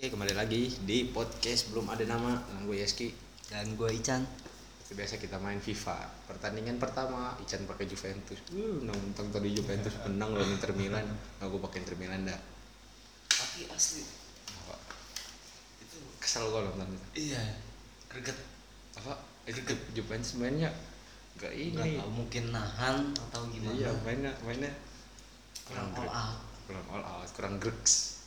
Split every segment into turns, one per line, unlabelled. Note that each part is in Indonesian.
Oke kembali lagi di podcast belum ada nama dengan gue Yeski.
Dan gue Ican.
Seperti biasa kita main FIFA. Pertandingan pertama Ican pakai Juventus. Uh, Nonton tadi Juventus menang lawan Inter Milan. Nah gue pakai Inter Milan dah.
Tapi asli.
Apa?
itu
Kesel gue nonton itu
iya greget.
Apa? Itu Juventus mainnya Gak ini.
Nggak tahu mungkin nahan atau gimana.
Iya mainnya mainnya
kurang all out.
Kurang all out Kurang gregs. Eh,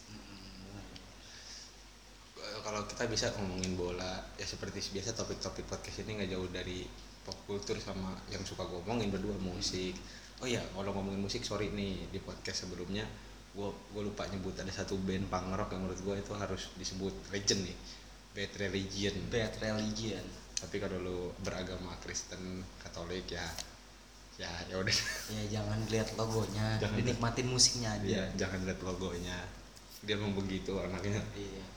kalau kita bisa ngomongin bola ya seperti biasa topik-topik podcast ini nggak jauh dari pop culture sama yang suka gue omongin berdua musik. Oh ya kalau ngomongin musik sorry nih di podcast sebelumnya gue gue lupa nyebut ada satu band punk rock yang menurut gue itu harus disebut legend nih Bad Religion.
Bad religion.
Tapi kalau lu beragama Kristen Katolik ya ya ya udah.
Ya jangan lihat logonya
Jangan
dinikmatin musiknya aja.
Iya, jangan lihat logonya. Dia memang begitu anaknya
iya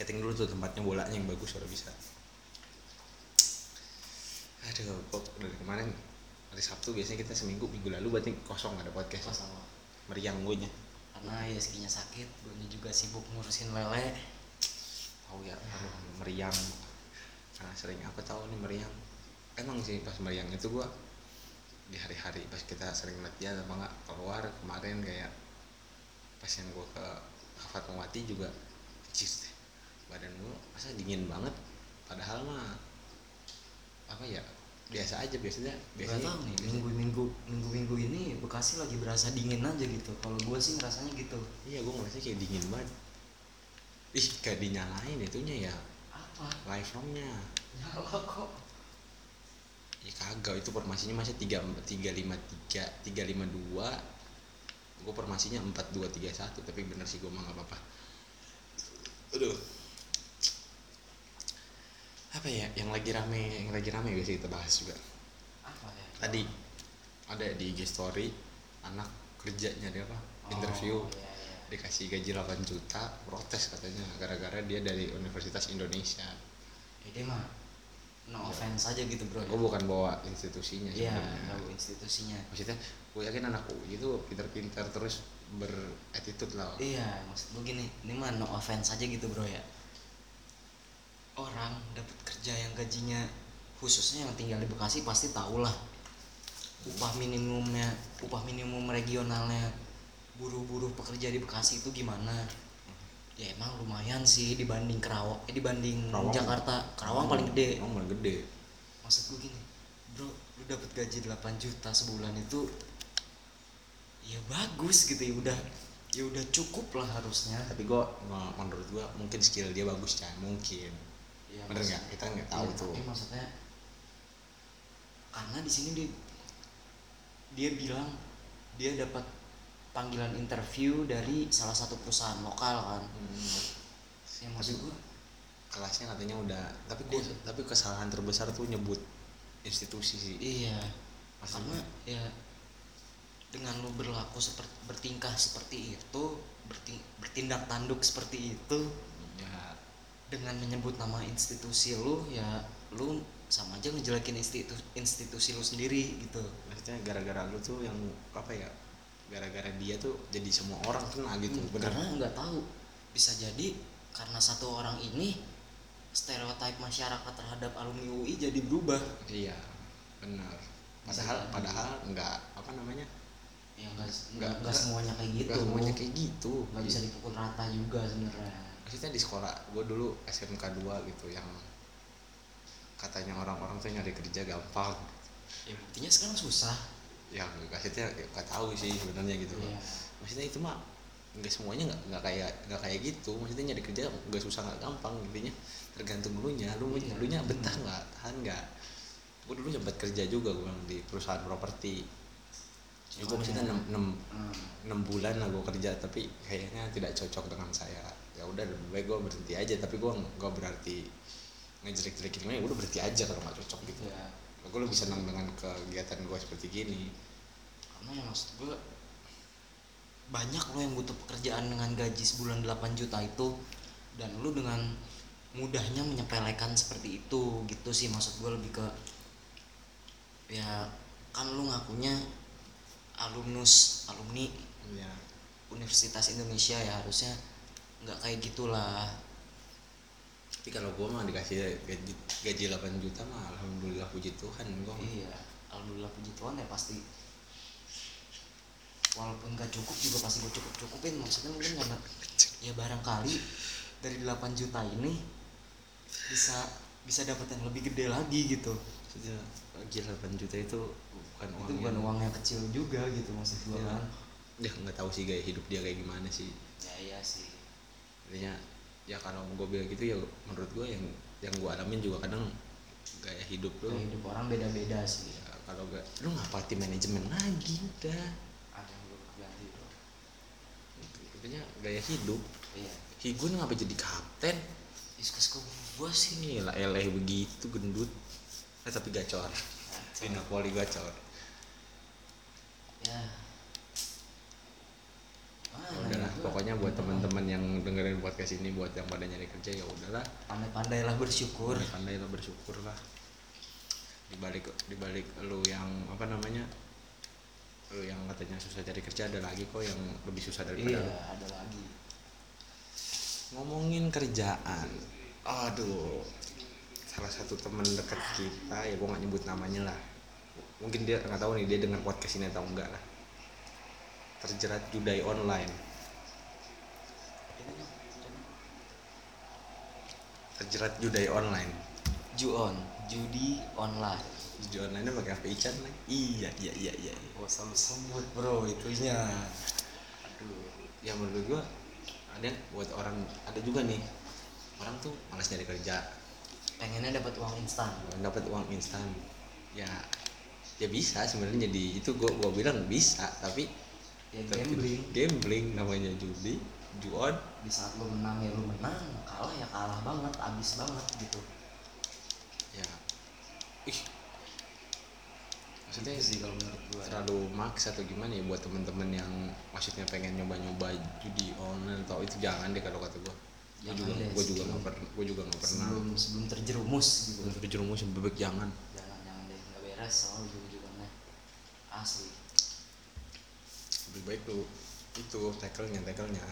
setting dulu tuh tempatnya bolanya yang bagus kalau bisa. Aduh kok dari kemarin hari Sabtu biasanya kita seminggu minggu lalu berarti kosong ada podcast.
Kosong.
Meriang gue nya.
Karena ya sekinya sakit gue juga sibuk ngurusin lele.
Tahu ya aduh, meriang. Karena sering apa tahu nih meriang. Emang sih pas meriang itu gua di hari-hari pas kita sering latihan apa enggak keluar kemarin kayak pas yang gua ke Fatmawati juga cis deh badan gua masa dingin banget? Padahal mah apa ya biasa aja biasanya
Gak
biasanya
tau nih minggu minggu minggu minggu ini Bekasi lagi berasa dingin aja gitu. Kalau gue sih ngerasanya gitu.
Iya gua ngerasa kayak dingin banget. Ih kayak dinyalain itunya ya.
Apa?
Live romnya
nyala kok.
Ya kagak itu formasinya masih tiga tiga lima tiga tiga lima dua. Gue formasinya empat dua tiga satu tapi bener sih gue mah nggak apa-apa. Aduh apa ya yang lagi rame yang lagi rame biasa kita bahas juga
apa ya
tadi ada di IG story anak kerjanya dia apa interview
Oh, iya, iya.
dikasih gaji 8 juta protes katanya gara-gara dia dari Universitas Indonesia
Ini mah no offense aja gitu bro.
gue bukan bawa institusinya
Iya, tahu institusinya.
maksudnya gue yakin anak UI itu pintar-pintar terus berattitude lah
Iya, maksud gue gini, ini mah no offense aja gitu bro ya. Orang dapat kerja yang gajinya khususnya yang tinggal di Bekasi pasti tau lah upah minimumnya, upah minimum regionalnya buruh-buruh pekerja di Bekasi itu gimana? Ya emang lumayan sih dibanding Kerawang, eh dibanding
Kerawang.
Jakarta. Kerawang paling gede.
Kerawang paling gede
maksud gue gini bro lu dapat gaji 8 juta sebulan itu ya bagus gitu ya udah ya udah cukup lah harusnya
tapi gue menurut gue mungkin skill dia bagus kan mungkin
ya,
bener nggak? Kita nggak tahu
iya,
tuh.
tapi maksudnya karena di sini dia dia bilang dia dapat panggilan interview dari salah satu perusahaan lokal kan.
Hmm,
ya maksud gue
kelasnya katanya udah tapi gue tapi kesalahan terbesar tuh nyebut institusi sih.
Iya.
Maksudnya?
ya dengan lu berlaku seperti bertingkah seperti itu berti- bertindak tanduk seperti itu dengan menyebut nama institusi lu ya lu sama aja ngejelekin institusi institusi lu sendiri gitu.
Maksudnya gara-gara lu tuh yang apa ya gara-gara dia tuh jadi semua orang kena gitu.
Hmm,
bener.
karena nggak tahu. Bisa jadi karena satu orang ini stereotip masyarakat terhadap alumni UI jadi berubah.
Iya benar
Bisa
padahal
jadi.
padahal nggak apa namanya
ya nggak- semuanya kayak gitu.
nggak semuanya kayak gitu.
Nggak bisa dipukul rata juga sebenarnya
maksudnya di sekolah gue dulu SMK 2 gitu yang katanya orang-orang tuh nyari kerja gampang.
Ya buktinya sekarang susah.
Ya maksudnya nggak tahu sih sebenarnya gitu.
Iya.
maksudnya itu mah nggak semuanya nggak nggak kayak nggak kayak gitu. Maksudnya nyari kerja nggak susah nggak gampang intinya tergantung lu nya lu
Iya.
lu nya betah nggak tahan nggak? Gue dulu nyoba kerja juga gue di perusahaan properti. Itu
Cuman
maksudnya
ya-
enam enam
Hmm.
enam bulan lah gue kerja tapi kayaknya tidak cocok dengan saya ya udah lebih baik gue berhenti aja. Tapi gue nggak berarti ngejelek-jelekin gue udah berhenti aja kalau nggak cocok gitu.
Ya.
Gue lebih senang dengan kegiatan gue seperti gini.
Karena ya maksud gue banyak lo yang butuh pekerjaan dengan gaji sebulan 8 juta itu dan lu dengan mudahnya menyepelekan seperti itu gitu sih. Maksud gue lebih ke ya kan lu ngakunya alumnus alumni
ya
universitas Indonesia ya harusnya nggak kayak gitulah.
Tapi kalau gua mah dikasih gaji gaji 8 juta mah alhamdulillah puji Tuhan gua
iya alhamdulillah puji Tuhan ya pasti. Walaupun gak cukup juga pasti gue cukup cukupin maksudnya mungkin karena ya barangkali dari 8 juta ini bisa bisa dapat yang lebih gede lagi gitu.
Maksudnya, gaji 8 juta itu bukan uang
itu bukan
yang-
uang yang kecil juga gitu maksud gue
Iya.
kan.
Dia nggak tahu sih gaya hidup dia kayak gimana sih.
Ya iya sih
Artinya ya kalau gue bilang gitu ya menurut gue yang yang gue alamin juga kadang gaya hidup lu.
Gaya hidup orang beda-beda sih.
Ya, kalau gak lu ngapati manajemen lagi udah
ada yang belum ganti bro
artinya gaya hidup.
Iya.
Higun ngapa jadi kapten?
Diskus ke gue sih
ini lah LA begitu gendut. Eh tapi gacor. Di Napoli gacor.
Ya
udahlah pokoknya buat teman-teman yang dengerin podcast ini buat yang pada nyari kerja ya udahlah.
Pandai-pandailah bersyukur.
Pandai lah bersyukur lah dibalik dibalik lu yang apa namanya lu yang katanya susah cari kerja ada lagi kok yang lebih susah daripada
iya
lu.
ada lagi.
Ngomongin kerjaan. Aduh salah satu teman dekat kita ya gua nggak nyebut namanya lah. Mungkin dia nggak tahu nih dia dengar podcast ini atau enggak lah terjerat judai online. Terjerat judai online.
Juon judi online.
Judi online nya pakai HP Ican lah iya iya iya iya.
Gua selalu sebut bro itunya. Aduh.
Ya menurut gua ada buat orang ada juga nih. Orang tuh malas nyari kerja.
Pengennya dapat uang instan.
Dapat uang instan. Ya ya bisa sebenarnya jadi itu gua gua bilang bisa tapi
ya gambling.
gambling namanya judi juon.
Di saat lu menang ya lu menang. Kalah ya kalah banget abis banget gitu.
Ya. Ih. Maksudnya
sih kalau menurut gua
terlalu maks atau gimana ya buat temen-temen yang maksudnya pengen nyoba-nyoba judi online atau itu jangan deh kalau kata gua. Gua
Jangan
juga gua juga nggak pernah gua juga nggak pernah.
sebelum sebelum terjerumus gitu.
Sebelum terjerumus bebek jangan.
Jangan jangan deh nggak beres soal ujung ujungnya asli
lebih baik lu itu tackle-nya tackle-nya.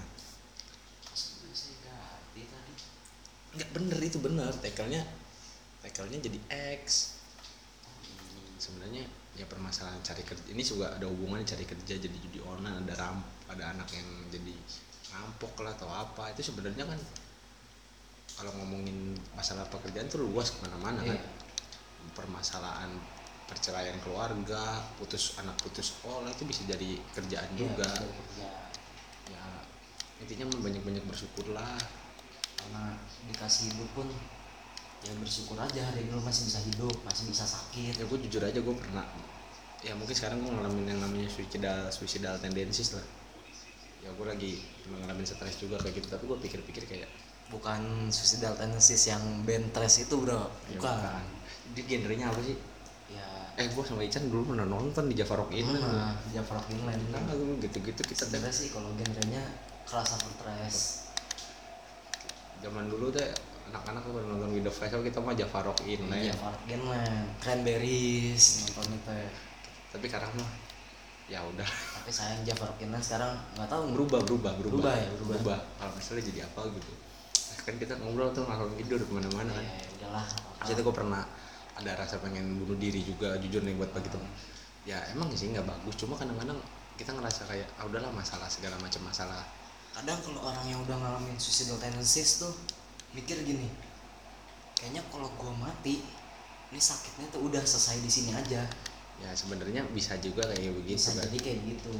Nggak bener itu bener. Tackle-nya tackle-nya jadi X. Sebenarnya ya permasalahan cari kerja ini juga ada hubungannya cari kerja jadi judi online ada ram ada anak yang jadi rampok lah atau apa. Itu sebenarnya kan kalau ngomongin masalah pekerjaan tuh luas ke mana-mana kan.
Iya.
permasalahan perceraian keluarga putus anak putus sekolah itu bisa jadi kerjaan
Iya,
juga.
kerja.
ya intinya mah banyak-banyak bersyukur lah
karena dikasih hidup pun ya bersyukur aja hari ini lu masih bisa hidup masih bisa sakit.
Ya gue jujur aja gue pernah ya mungkin sekarang gue ngalamin yang namanya suicidal suicidal tendencies lah. Ya gue lagi ngalamin stres juga kayak gitu tapi gue pikir-pikir kayak
bukan suicidal tendencies yang bentres itu bro.
Ya
bukan.
di genrenya apa sih?
ya
eh gue sama Ican dulu pernah nonton di Java Rock ini
nah Java Rock Inland.
Nah gitu-gitu kita teh
sebenarnya sih kalau genrenya kelas stress
zaman dulu teh anak-anak tuh pada nonton Windows Festival kita mah Java Rock ini
Iya, Java Rock Inland. Cranberries nonton itu ya.
tapi sekarang mah ya udah.
Tapi sayang Java Rock Inland sekarang nggak tahu.
Berubah berubah berubah.
Berubah ya, berubah.
kalau misalnya jadi apa gitu. Kan kita ngobrol tuh ngalor tidur ke mana-mana kan.
ya, ya udahlah
itu gue pernah ada rasa pengen bunuh diri juga jujur nih buat bagi temen. Ya emang sih nggak bagus. Cuma kadang-kadang kita ngerasa kayak ah udahlah masalah segala macam masalah.
Kadang kalau orang yang udah ngalamin suicidal tendencies tuh mikir gini kayaknya kalau gua mati ini sakitnya tuh udah selesai di sini aja.
Ya sebenarnya bisa juga kayak begitu
bisa
kan
jadi kayak gitu.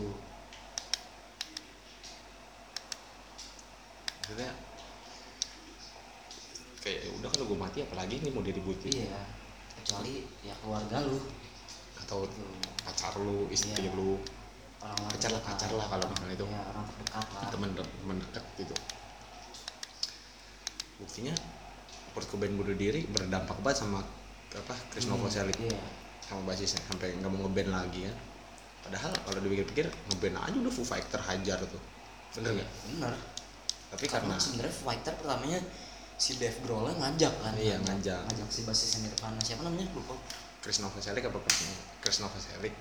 Maksudnya kayak ya udah kalau gue mati apalagi ini mau diributin
iya kecuali ya keluarga lu.
Atau
gitu.
pacar lu istri
Iya.
lu.
Orang-orang
Pacar lah, pacar lah kalau misalnya itu.
ya, orang terdekat lah.
Teman teman dekat gitu. Buktinya Kurt Cobain bunuh diri berdampak banget sama apa Chris
Hmm,
Novoselic
iya.
Sama basisnya sampai nggak mau ngeband lagi kan. Padahal kalau dipikir-pikir ngeband aja udah Foo Fighter hajar tuh. Bener nggak?
bener.
Tapi
karena
karena
sebenarnya fighter pertamanya si Dave Grohl ngajak kan.
Iya, ngajak.
ngajak. Si basisnya Nirvana. Siapa namanya? Lupa.
Chris Novoselic apa Chris Chris Novoselic.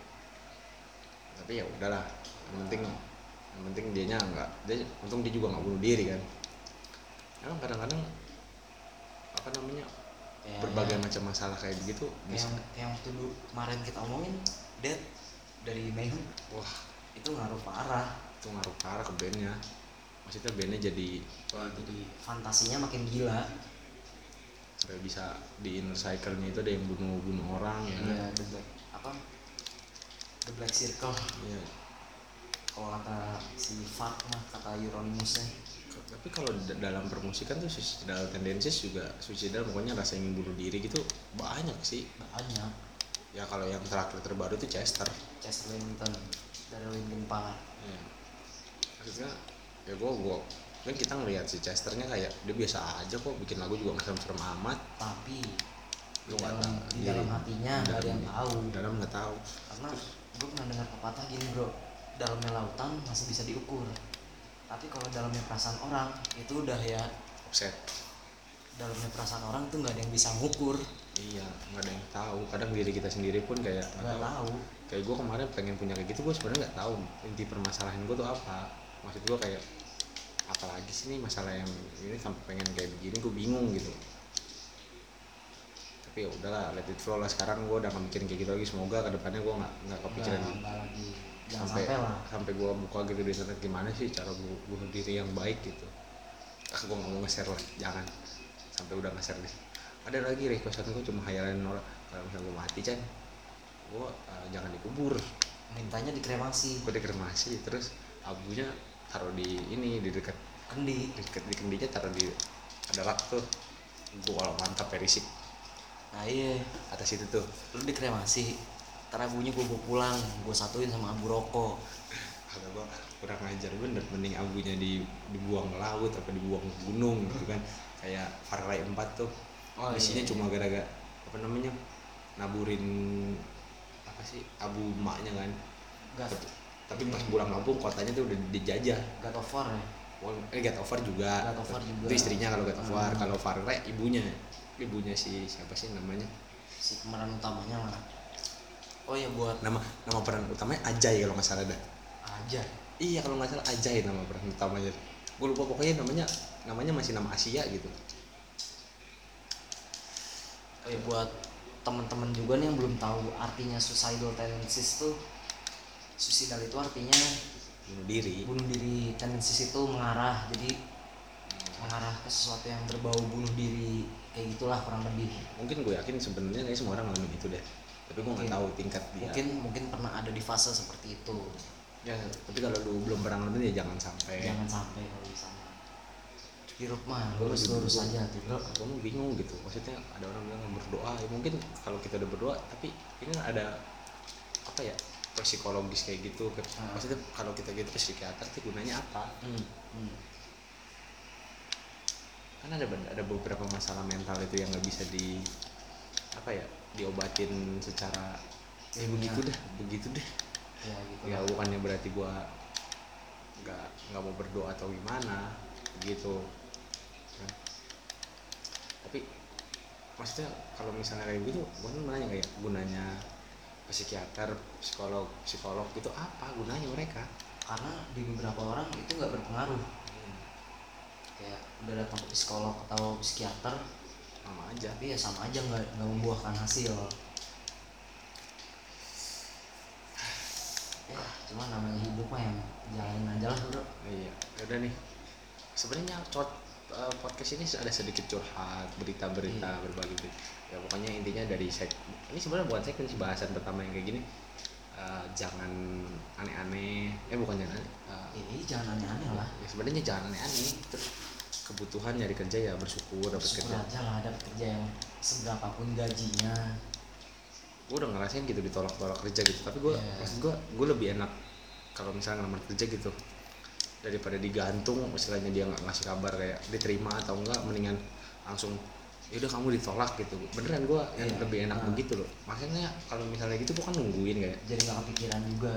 Tapi ya udahlah yang penting yang yang penting dianya nggak dia untung dia juga nggak bunuh diri kan. Emang kadang-kadang apa namanya
Kayak-
berbagai macam masalah kayak begitu
kayak
bisa.
yang, yang dulu kemarin kita omongin Dead dari Mayhem.
Wah.
Itu ngaruh parah.
Itu ngaruh parah ke bandnya maksudnya bandnya jadi
jadi fantasinya makin gila.
Sampai bisa di inner cycle-nya itu ada yang bunuh-bunuh orang ya. Kan?
Iya, the black apa? The black circle.
Iya.
kalau kata si Fak mah kata Euronymous
tapi kalau dalam permusikan tuh suicidal tendencies juga suicidal pokoknya rasa ingin bunuh diri gitu banyak sih.
Banyak.
Ya kalau yang terakhir terbaru tuh Chester.
Chester Bennington dari Linkin Park.
Ya. maksudnya ya gua gua kan kita ngelihat si Chesternya kayak dia biasa aja kok bikin lagu juga nggak serem-serem amat.
Tapi
Lu
di dalam, di dalam hatinya nggak ada yang tahu.
dalam nggak tahu.
Karena gue pernah dengar pepatah gini bro dalamnya lautan masih bisa diukur. Tapi kalau dalamnya perasaan orang itu udah ya
offset.
dalamnya perasaan orang tuh nggak ada yang bisa ngukur.
Iya nggak ada yang tahu. Kadang diri kita sendiri pun kayak
nggak tahu.
kayak gue kemarin pengen punya kayak gitu gue sebenarnya nggak tahu inti permasalahan gue tuh apa. Maksud gue kayak apalagi sih nih masalah yang ini sampai pengen kayak begini gue bingung gitu. Tapi ya udahlah let it flow lah. Sekarang gue udah mikirin kayak gitu lagi. Semoga ke depannya gue nggak nggak kepikiran sampai
sampai,
gue buka gitu di internet gimana sih cara bu- bunuh diri yang baik gitu. Ah gue nggak mau nge-share lah. Jangan. Sampai udah nge-share deh ada lagi requestan gue cuma hayalan orang kalau misalnya gue mati kan gue jangan dikubur.
Mintanya dikremasi.
Gue dikremasi terus abunya taruh di ini di dekat
kendi.
di dekat di kendinya taruh di ada rak tuh kalau mantap perisik
nah iya.
Atas itu tuh.
Lu dikremasi ntar abunya gue bawa pulang gue satuin sama abu rokok.
Kata gue kurang ajar bener mending abunya di dibuang ke laut apa dibuang ke gunung gitu kan. Kayak Far Cry 4 tuh
Oh,
isinya
iya.
cuma gara-gara apa namanya naburin apa sih abu emaknya kan.
Gak,
tapi, pas pulang kampung kotanya tuh udah dijajah
God of War ya
eh God of War juga.
God of War juga.
Itu istrinya kalau God of War,
Hmm.
kalau Far Cry ibunya. Ibunya si siapa sih namanya?
si pemeran utamanya lah oh ya buat
Nama nama peran utamanya Ajay kalau nggak salah dah.
aja
Iya kalau nggak salah Ajay nama peran utamanya. Gue lupa pokoknya namanya namanya masih nama Asia gitu.
oh ya buat teman-teman juga nih yang belum tahu artinya suicidal tendencies tuh suicidal itu artinya
Bunuh diri.
bunuh diri tendencies itu mengarah jadi mengarah ke sesuatu yang berbau bunuh diri kayak gitulah kurang lebih
Mungkin gue yakin sebenarnya kayak semua orang ngalamin itu deh. Tapi gue nggak tahu tingkat dia.
mungkin mungkin pernah ada di fase seperti itu
Ya, tapi kalau lu belum pernah ngalamin ya jangan sampai.
jangan sampai kalau bisa hirup mah lurus lurus aja tuh
Enggak, gue mau bingung gitu. Maksudnya ada orang bilang berdoa, ya mungkin kalau kita udah berdoa, tapi ini kan ada apa ya psikologis kayak gitu.
Hmm.
Maksudnya kalau kita gitu ke psikiater, itu gunanya apa?
hmm. Hmm.
Kan ada ada beberapa masalah mental itu yang nggak bisa di apa ya diobatin secara ya
Ilmiah.
begitu deh, begitu deh.
ya gitu
Ya bukannya berarti gua nggak nggak mau berdoa atau gimana gitu. Nah, tapi maksudnya kalau misalnya kayak gitu gue kan nanya kayak gunanya psikiater psikolog psikolog gitu apa gunanya mereka?
Karena di beberapa orang itu nggak berpengaruh. Kayak udah datang ke psikolog atau psikiater
sama aja.
tapi ya sama aja nggak nggak membuahkan hasil. Ya cuma namanya hidup mah yang jalanin aja lah bro.
Iya udah nih. Sebenarnya eh, podcast ini ada sedikit curhat berita-berita
Iya.
berbagi berita. Ya pokoknya intinya dari seg ini sebenarnya bukan segmen sih bahasan pertama yang kayak gini. Eh, jangan aneh-aneh. Eh bukan jangan aneh eh,
ini jangan aneh-aneh lah.
ya sebenarnya jangan aneh-aneh. Terus kebutuhan nyari kerja ya bersyukur dapat kerja.
aja lah dapat kerja yang seberapapun gajinya.
Gue udah ngerasain gitu ditolak-tolak kerja gitu tapi gue
Iya.
maksud gue gue lebih enak kalau misalnya ngelamar kerja gitu. Daripada digantung istilahnya dia nggak ngasih kabar kayak diterima atau enggak mendingan langsung ya udah kamu ditolak gitu. Beneran gue yang
Iya.
lebih enak
Nah.
begitu loh. Makanya kalau misalnya gitu gue kan nungguin kayak
jadi nggak kepikiran juga.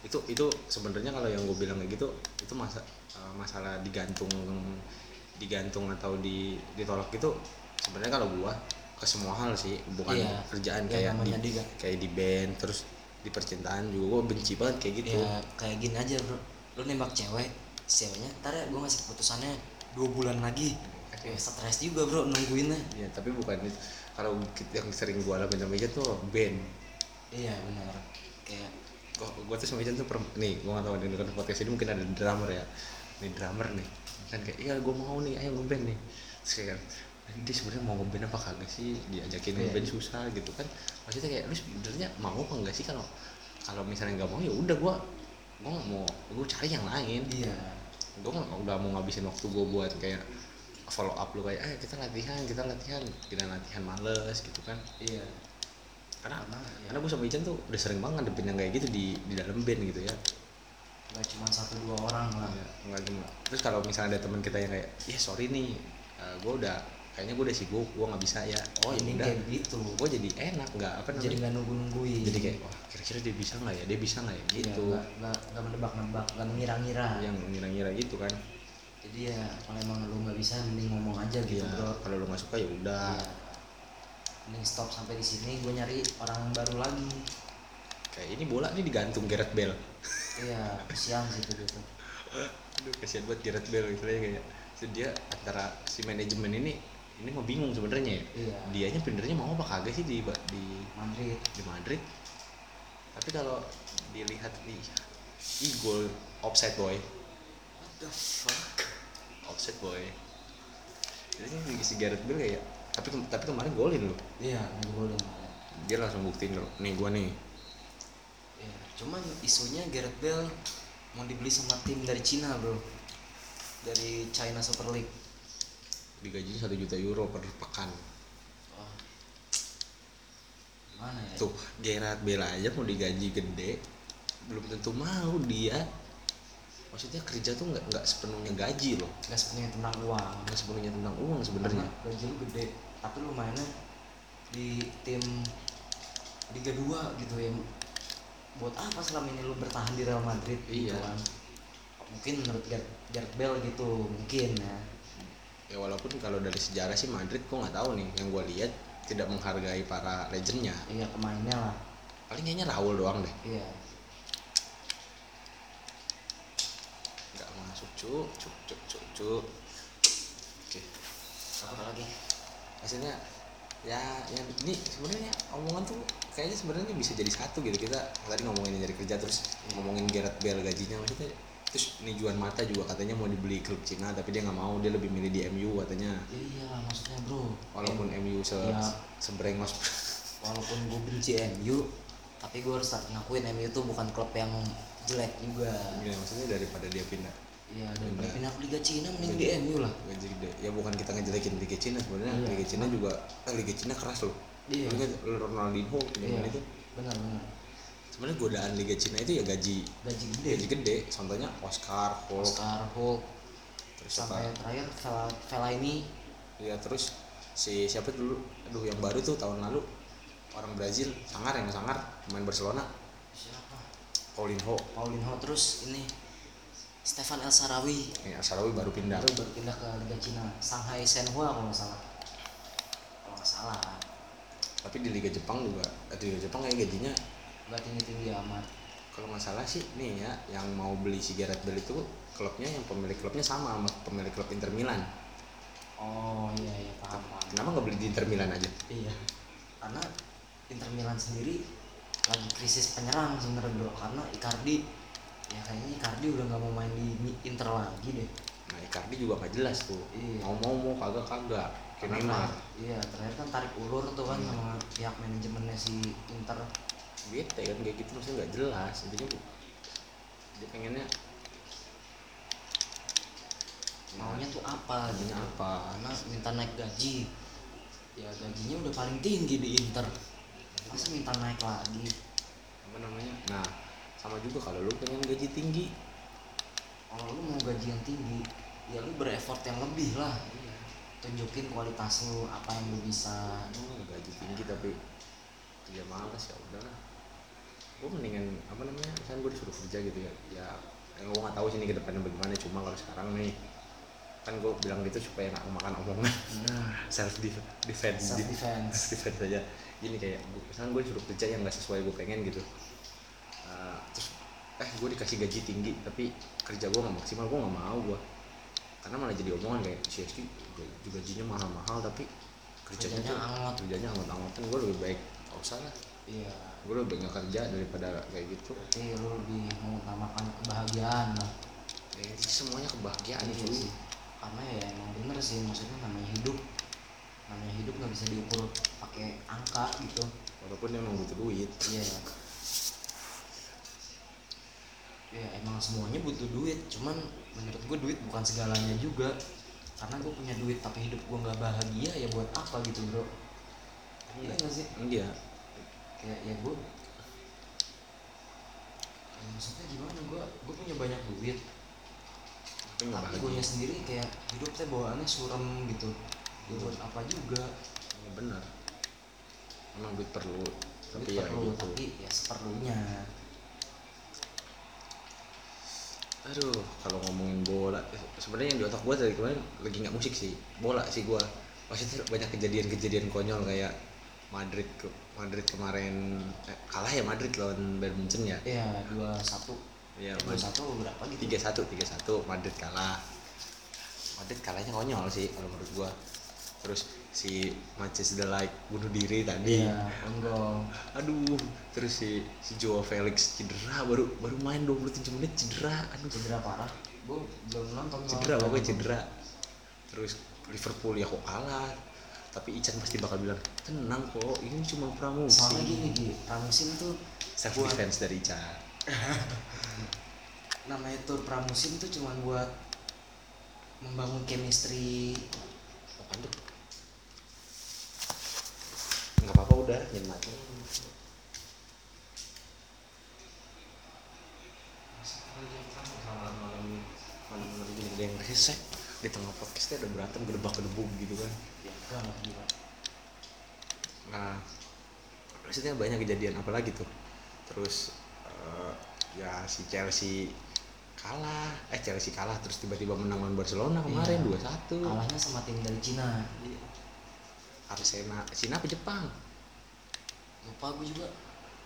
Itu itu sebenarnya kalau yang gue bilang kayak gitu itu masa eh, masalah digantung digantung atau di ditolak gitu sebenarnya kalau gua ke semua hal sih. Bukan
Iya.
kerjaan
Ya,
kayak di
diga-
kayak di band terus di percintaan juga gua benci banget kayak gitu.
Ya kayak gini aja bro. Lu nembak cewek ceweknya ntar ya gue ngasih keputusannya dua bulan lagi ya stres juga bro nungguinnya
Iya, tapi bukan itu. Kalau yang sering gua alamin sama Ijan tuh band.
iya benar kayak
Gua, gua tuh sama Ijan tuh nih, gua gak tau di dekat podcast ini mungkin ada drummer ya. Nih drummer nih. Kan kayak, iya gua mau nih, ayo ngeband nih. Terus kayak, dia sebenarnya mau ngeband apa kagak sih? Diajakin
Iya.
ngeband susah gitu kan. Maksudnya kayak, lu sebenarnya mau apa enggak sih kalau kalau misalnya nggak mau ya udah gua gua nggak mau gua cari yang lain
iya
gue udah mau ngabisin waktu gue buat kayak follow up lu kayak eh kita latihan kita latihan. Kita latihan males gitu kan.
Iya.
Karena
Karena, ya.
karena gue sama Ican tuh udah sering banget ngadepin yang kayak gitu di di dalam band gitu ya.
Nggak cuma satu dua orang lah.
Nggak- nggak cuma. Terus kalau misalnya ada teman kita yang kayak ya sorry nih gue udah kayaknya gue udah sibuk gue nggak bisa ya. Oh ya
ini
udah.
kayak gitu.
Gue jadi enak nggak apa
jadi
namanya
nggak nunggu nungguin
jadi kayak wah kira-kira dia bisa nggak ya? Dia bisa nggak ya?
Iya,
gitu.
nggak nggak nggak menebak-nebak nggak mengira-ngira.
Yang ngira-ngira gitu kan
jadi ya kalau emang lu nggak bisa mending ngomong aja gitu
Iya,
bro.
kalau lu nggak suka ya udah.
Iya. mending stop sampai di sini gue nyari orang baru lagi.
Kayak ini bola nih digantung Gareth Bale.
Iya kesian sih itu gitu.
Aduh kasihan banget Gareth Bale gitu ya kayak dia antara si manajemen ini ini mau bingung sebenarnya ya.
iya.
Dianya benernya mau apa? Kagak sih di di
Madrid.
di Madrid. Tapi kalau dilihat nih ih gol offside boy.
what the fuck
Offside boy. Jadi ini si Gareth Bale kayak tapi tapi kemarin golin loh.
iya boleh
Dia langsung buktiin loh. Nih gua nih.
iya cuman isunya Gareth Bale mau dibeli sama tim dari Cina bro dari China Super League
Digajinya satu juta euro per pekan.
oh. gimana ya
Tuh, Gerard Bale aja mau digaji gede, belum tentu mau dia. Maksudnya kerja tuh nggak nggak sepenuhnya gaji loh,
nggak sepenuhnya tentang uang.
Nggak sepenuhnya tentang uang sebenarnya.
Gaji lu gede tapi lu mainnya di tim Liga 2 gitu ya. Buat apa selama ini lu bertahan di Real Madrid gitu
Iya.
kan? Mungkin menurut Gareth, Bale gitu mungkin ya.
Ya walaupun kalau dari sejarah sih Madrid gua nggak tahu nih, yang gua lihat tidak menghargai para legendnya.
iya pemainnya lah.
Paling kayaknya Raul doang deh,
iya
nggak masuk cuk cuk cuk cuk cuk. Oke,
apa lagi?
Maksudnya ya yang ini sebenarnya omongan tuh kayaknya sebenarnya bisa jadi satu gitu. Kita tadi ngomongin dari kerja terus ngomongin Gareth Bale gajinya maksudnya terus nih Juan Mata juga katanya mau dibeli klub Cina tapi dia nggak mau dia lebih milih di MU katanya.
Iya maksudnya bro.
Walaupun
Em-
MU se
ya.
sebrengos
walaupun gue benci MU tapi gue harus ngakuin MU tuh bukan klub yang jelek juga.
Ya, maksudnya daripada dia pindah
iya dan
Pindah.
ke Liga Cina mending di MU lah.
ya bukan kita ngejelekin Liga Cina sebenarnya.
Iya.
Liga Cina juga eh, Liga Cina keras loh.
Iya.
Lu ingat Ronaldinho
iya.
Itu.
Benar benar.
Sebenarnya godaan Liga Cina itu ya gaji.
Gaji gede.
Gaji gede. Contohnya Oscar Hulk.
Oscar Hulk.
Terus
sampai
apa?
terakhir Vela, Vela ini
ya terus si siapa dulu? Aduh yang baru tuh tahun lalu. Orang Brazil sangar yang sangar pemain Barcelona.
Siapa?
Paulinho.
Paulinho terus ini Stefan El Sarawi.
Ya Sarawi baru pindah.
Itu baru pindah ke Liga Cina. Shanghai Shenhua kalau nggak salah. Kalau nggak salah.
Tapi di Liga Jepang juga eh, di Liga Jepang kayak gajinya
nggak tinggi tinggi amat.
Kalau nggak salah sih nih ya yang mau beli si Gareth Bale itu klubnya yang pemilik klubnya sama sama pemilik klub Inter Milan.
Oh iya iya paham paham.
Kenapa nggak beli di Inter Milan aja?
Iya. Karena Inter Milan sendiri lagi krisis penyerang sebenarnya bro. Karena Icardi ya kayaknya Icardi udah nggak mau main di Inter lagi deh.
Nah Icardi juga nggak jelas tuh.
Iya.
mau mau mau kagak kagak. Kayak Neymar.
Iya terakhir kan tarik ulur tuh kan
Hmm.
sama pihak manajemennya si Inter.
Bete kan kayak gitu maksudnya nggak jelas. Intinya bu dia pengennya
maunya tuh apa gitu.
Maunya apa?
karena minta naik gaji. Ya gajinya udah paling tinggi di Inter. Masa minta naik lagi?
Apa namanya? Nah sama juga kalau lu pengen gaji tinggi.
Kalau lu mau gaji yang tinggi ya lu berefort yang lebih lah. Tunjukin kualitas lu apa yang lu bisa.
Oh, gaji tinggi tapi dia malas ya udahlah. Gue mendingan apa namanya misalnya gue disuruh kerja gitu ya. Ya yang gue nggak tahu sih ini ke depannya bagaimana cuma kalau sekarang nih kan gue bilang gitu supaya nggak makan omongan. Self defense
self defense
defense aja. Gini kayak gua- misalnya gue disuruh kerja yang nggak sesuai gue pengen gitu Uh, terus eh gue dikasih gaji tinggi tapi kerja gue nggak maksimal gue nggak mau gue karena malah jadi omongan kayak si Rizky juga gajinya mahal-mahal tapi kerjanya, tuh-
angot.
kerjanya angot-angotan gue lebih baik gak usah lah.
Iya.
Gue lebih baik nggak kerja daripada kayak gitu.
Berarti lu lebih mengutamakan kebahagiaan lah.
Ya, itu semuanya kebahagiaan
Iya
cuy.
sih. karena ya emang bener sih maksudnya namanya hidup. Namanya hidup nggak bisa diukur pakai angka gitu.
Walaupun dia emang butuh duit.
Iya ya emang semuanya butuh duit cuman menurut gue duit bukan segalanya juga. Karena gue punya duit tapi hidup gue nggak bahagia ya buat apa gitu bro? Iya nggak sih?
Iya.
Kayak ya gue ya maksudnya gimana gue gue punya banyak duit.
Tapi
tapi gue sendiri kayak hidup teh bawaannya suram gitu. Ya buat apa juga?
Ya, benar. Emang duit perlu tapi
Duit
ya
perlu,
gitu.
tapi ya seperlunya
aduh kalau ngomongin bola sebenarnya yang di otak gue dari kemarin lagi nggak musik sih bola sih gue maksudnya banyak kejadian-kejadian konyol kayak Madrid ke Madrid kemarin eh, kalah ya Madrid lawan Bayern Munchen ya?
Ya dua satu.
Ya
dua satu berapa gitu?
Tiga satu tiga satu Madrid kalah. Madrid kalahnya konyol sih kalau menurut gua terus si Manchester like bunuh diri tadi.
Iya
aduh terus si si Joao Felix cedera baru baru main 27 menit cedera. Aduh.
Cedera parah. Gue belum nonton
cedera pokoknya cedera. Terus Liverpool ya kok kalah. Tapi Ican pasti bakal bilang tenang kok ini cuma
soalnya
pramusim
gini di pramusim tuh
self
buat-
defense dari Ican
namanya tur pramusim tuh cuma buat membangun chemistry.
Apaan tuh? Nggak apa-apa udah, gini ada yang resek di tengah podcastnya ada berantem gedebak gedebuk gitu kan nah maksudnya banyak kejadian apa lagi tuh. Terus eh, ya si Chelsea kalah. Eh Chelsea kalah terus tiba-tiba menang lawan Barcelona kemarin
Iya.
2-1
kalahnya sama tim dari Cina
Arsenal Cina apa Jepang?
Lupa gue juga.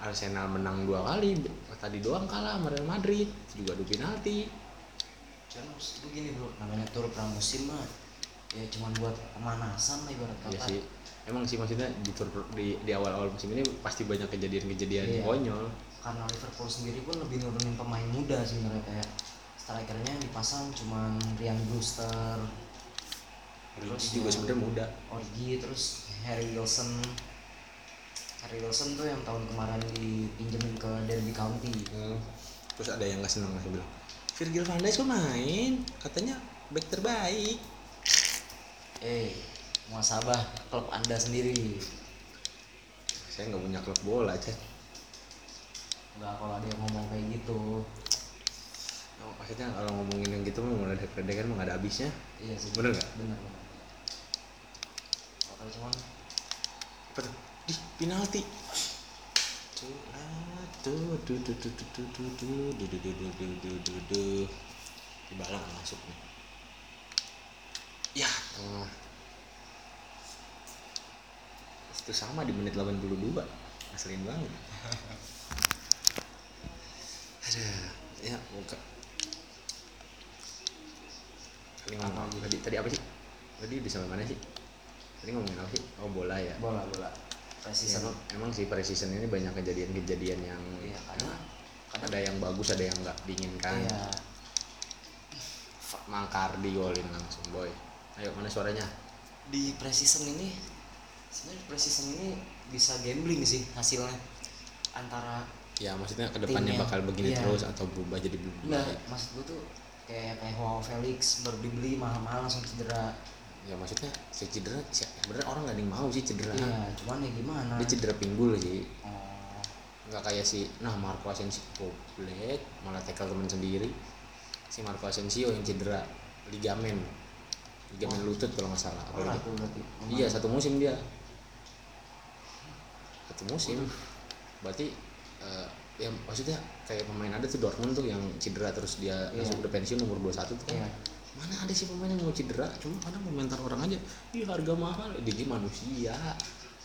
Arsenal menang dua kali tadi doang kalah sama Real Madrid juga adu penalti.
Cuman maksud gue gini bro namanya tur pramusim mah ya cuman buat pemanasan lah ibarat kata.
ya sih. Emang sih maksudnya di, tur- di, di awal-awal musim ini pasti banyak kejadian-kejadian
Iya.
konyol.
Karena Liverpool sendiri pun lebih nurunin pemain muda sebenarnya kayak strikernya yang dipasang cuman Ryan Brewster
terus juga sebenarnya muda.
Origi terus Harry Wilson. Harry Wilson tuh yang tahun kemarin dipinjemin ke Derby County.
Terus ada yang nggak senang masih bilang. Virgil van Dijk kok main? Katanya back terbaik.
Eh muasabah klub anda sendiri.
Saya nggak punya klub bola cek
nggak kalau ada yang ngomong kayak gitu
maksudnya kalau ngomongin yang gitu mah mulai deg-degan mau ada habisnya
iya sih
bener nggak
bener apa? bakal cuman
apa tuh? di penalti dibalang masuk nih ya itu sama di menit 82 ngeselin banget ada ya muka tadi ngomong
Apa?
tadi tadi apa sih? Tadi udah sampai mana sih? Tadi ngomongin apa sih? Oh bola ya.
Bola bola.
Ya,
precision
emang, emang sih pre-season ini banyak kejadian-kejadian yang
iya karena
ada yang bagus ada yang nggak diinginkan.
Iya.
Fuck, Mangkardi golin langsung boy. Ayo mana suaranya?
Di precision ini sebenarnya precision ini bisa gambling sih hasilnya antara
ya maksudnya ke depannya
Timnya.
bakal begini
Iya.
terus atau berubah jadi berubah.
Enggak maksud gue tuh kayak kayak Joao Felix baru dibeli mahal-mahal langsung cedera.
Ya maksudnya si cedera sebenarnya orang nggak ada yang mau sih cedera.
Iya cuman ya gimana?
Dia cedera pinggul sih.
Oh,
nggak kayak si nah Marco Asensio goblek malah tackle temen sendiri. Si Marco Asensio yang cedera ligamen ligamen lutut kalau nggak salah
berarti
Iya satu musim dia. Satu musim. Berarti eh, ya maksudnya kayak pemain ada tuh Dortmund tuh yang cedera terus dia
Iya.
langsung udah pensiun umur 21 tuh kan.
Iya.
Mana ada sih pemain yang mau cedera? Cuma kadang komentar orang aja, "Ih harga mahal." Dia manusia.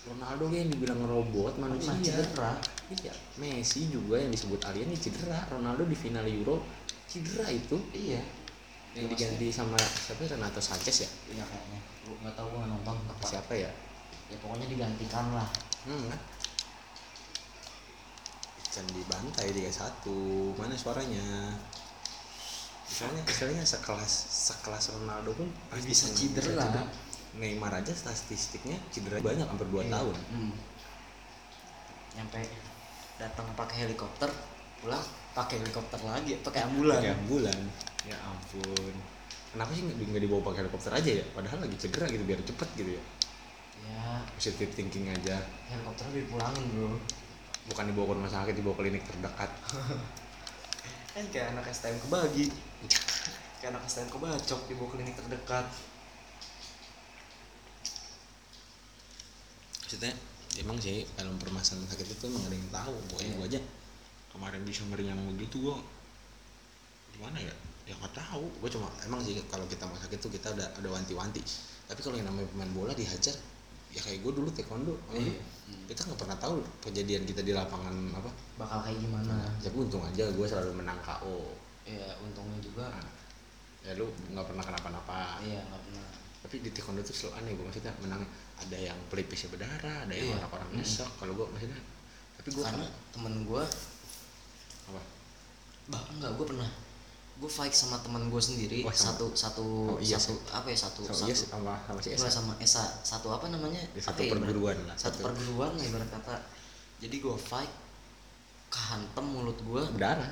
Ronaldo yang dibilang robot manusia
Pernah cedera.
iya Messi juga yang disebut alien ini cedera Ronaldo di final Euro cedera itu
iya
yang diganti sama siapa ya? Renato Sanchez ya
iya kayaknya lu nggak tahu nggak nonton
apa
apa
siapa ya
ya pokoknya digantikan lah
hmm Can dibantai 3-1 mana suaranya? Misalnya misalnya sekelas sekelas Ronaldo pun pasti
Bisa cedera.
Neymar aja statistiknya cedera banyak hampir 2
Iya.
tahun.
Hmm. nyampe datang pakai helikopter pulang pakai helikopter lagi pakai ambulan?
Pakai ambulan. Ya ampun. Kenapa sih nggak nggak dibawa pakai helikopter aja ya? Padahal lagi cedera gitu biar cepet gitu ya.
Ya.
Positive thinking aja.
Helikopter dipulangin bro
bukan dibawa ke rumah sakit dibawa klinik terdekat.
Kan kayak anak STM kebagi. Kayak anak STM kebacok dibawa klinik terdekat.
Maksudnya emang sih dalam permasalahan sakit itu emang ada yang tahu. Pokoknya
Iya.
gua aja kemarin bisa meriang begitu gua gimana ya? Ya nggak tahu. Gua cuma emang sih kalau kita mau sakit tuh kita ada ada wanti-wanti. Tapi kalau yang namanya pemain bola dihajar ya kayak gue dulu taekwondo.
Iya.
kita nggak pernah tahu kejadian kita di lapangan apa.
Bakal kayak gimana.
Tapi untung aja gue selalu menang KO
ya untungnya juga.
Nah, ya lu nggak pernah kenapa-napa.
Iya nggak pernah.
Tapi di taekwondo tuh selalu aneh gue maksudnya menang ada yang pelipisnya berdarah ada yang
Iya.
orang-orang nyesek. Kalau gue maksudnya tapi gue
karena temen gue
apa?
Bah enggak gue pernah gue fight sama teman gue sendiri
Oh, sama.
satu satu
Oh, iya
satu apa ya satu
so,
satu
iya sama sama si Esa.
sama Esa. Satu apa namanya? Apa
satu
ya,
perguruan lah
satu perguruan lah ibarat kata. Jadi gue fight kehantem mulut gue
berdarah.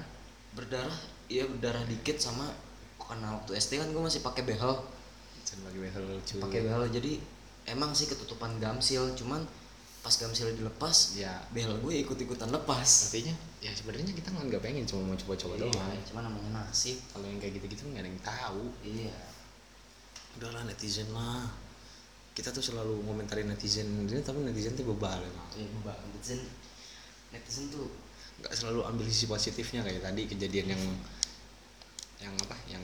Berdarah iya berdarah dikit sama karena waktu SD kan gue masih pakai behel.
Sebagai behel
pakai behel jadi emang sih ketutupan gamsil cuman pas gamsil dilepas
ya
behel gue ikut ikutan lepas.
Artinya ya sebenarnya kita nggak pengen cuma mau coba-coba
iya,
doang.
cuman namanya nasib.
Kalau yang kayak gitu-gitu nggak ada yang tahu.
Iya.
Udahlah netizen lah. Kita tuh selalu ngomentarin netizen. Ini tapi netizen tuh bebal emang.
Iya bebal. Netizen netizen tuh
nggak selalu ambil sisi positifnya. Kayak tadi kejadian yang yang apa? Yang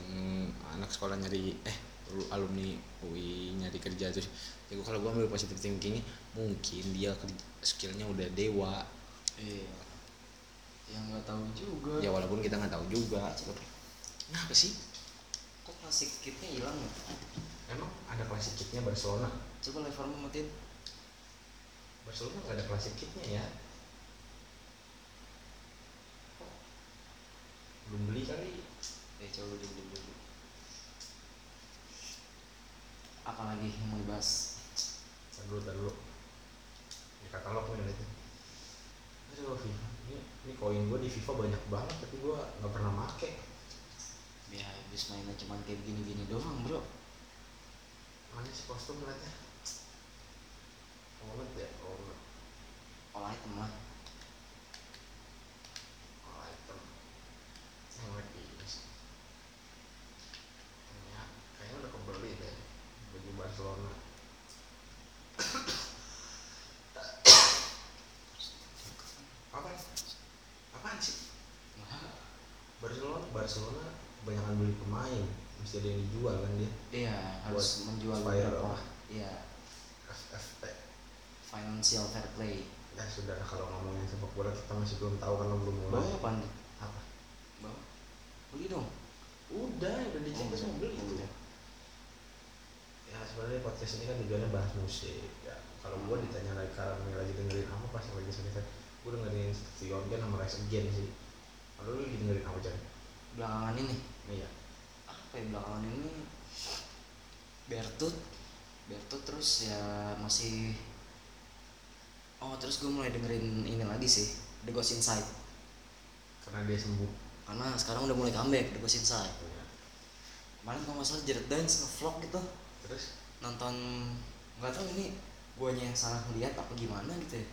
anak sekolah nyari eh lu- alumni UI nyari kerja terus ya gua- kalau gua ambil positif thinkingnya mungkin dia skillnya udah dewa.
Iya. Yang nggak tahu juga.
Ya walaupun kita nggak tahu juga. Kenapa sih?
Kok klasik kitnya hilang ya?
Emang ada klasik kitnya Barcelona?
Coba levermu matiin
Barcelona nggak ada klasik kitnya ya? Belum beli kali.
Eh coba dulu dulu dulu. Apalagi yang mau dibahas
Dulu, dulu. Di katalog nih itu. Aduh, FIFA. Ini, ini koin gue di FIFA banyak banget, tapi gue nggak pernah make.
ya habis mainnya cuman kayak gini-gini doang bro
Mana sih kostum liatnya? Wallet ya, wallet.
all item lah
All item. Sama ini sih. Ya, kayaknya udah kebeli deh baju Barcelona. Apa? Apaan sih? Barcelona, Barcelona kebanyakan beli ada yang dijual kan dia.
iya harus menjual beberapa
apa?
iya
FFP.
financial fair play
Ya sudah kalau ngomongin sepak bola kita masih belum tahu karena belum mulai.
bawa apa nih
Apa?
bawa beli dong
Udah, udah dicek
Oh,
semua beli itu.
udah.
Ya sebenarnya podcast ini kan tujuannya bahas musik. Ya, kalau gua ditanya lagi sekarang nih lagi dengerin apa pas lagi sakit gua dengerin Sion kan sama Rise Again sih. Kalau lu lagi dengerin apa Jan?
belakangan ini
Iya.
Apa ya belakangan ini Bertut. Bertut terus ya masih oh terus gue mulai dengerin ini lagi sih The Ghost Inside.
Karena dia sembuh.
karena sekarang udah mulai comeback The Ghost Inside.
Ya.
kemarin kalau nggak salah Jared Dance nge-vlog gitu.
Terus?
Nonton nggak tahu ini guanya yang salah ngeliat apa gimana gitu ya.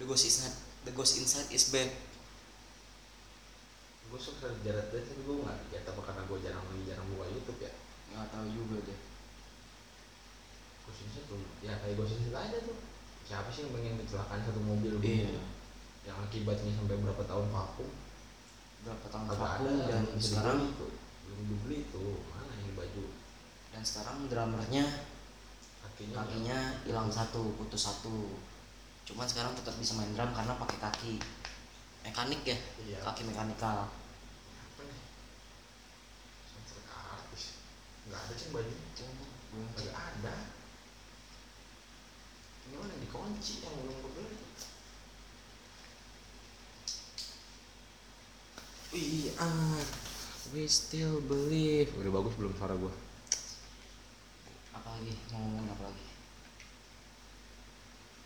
The Ghost Inside The Ghost Inside is back
gue suka Jared Bate tapi gue nggak ya apa karena gue jarang lagi jarang buka YouTube ya.
Nggak tahu juga deh
gue sih tuh ya kayak gue sih aja tuh. Siapa sih yang pengen kecelakaan satu mobil
iya.
Yang akibatnya sampai berapa tahun vakum?
Berapa tahun vakum dan sekarang
tuh. Belum dibeli tuh mana ini baju?
Dan sekarang drummernya
kakinya
kakinya hilang satu putus satu. Cuman sekarang tetap bisa main drum karena pakai kaki. Mekanik ya
Iya.
kaki mekanikal
apa nih sensor artis nggak ada sih bajunya
Coba, belum
nggak ada ini dikunci yang belum gue beli We are, we still believe. Udah bagus belum suara gua?
apa lagi mau ngomongin apa lagi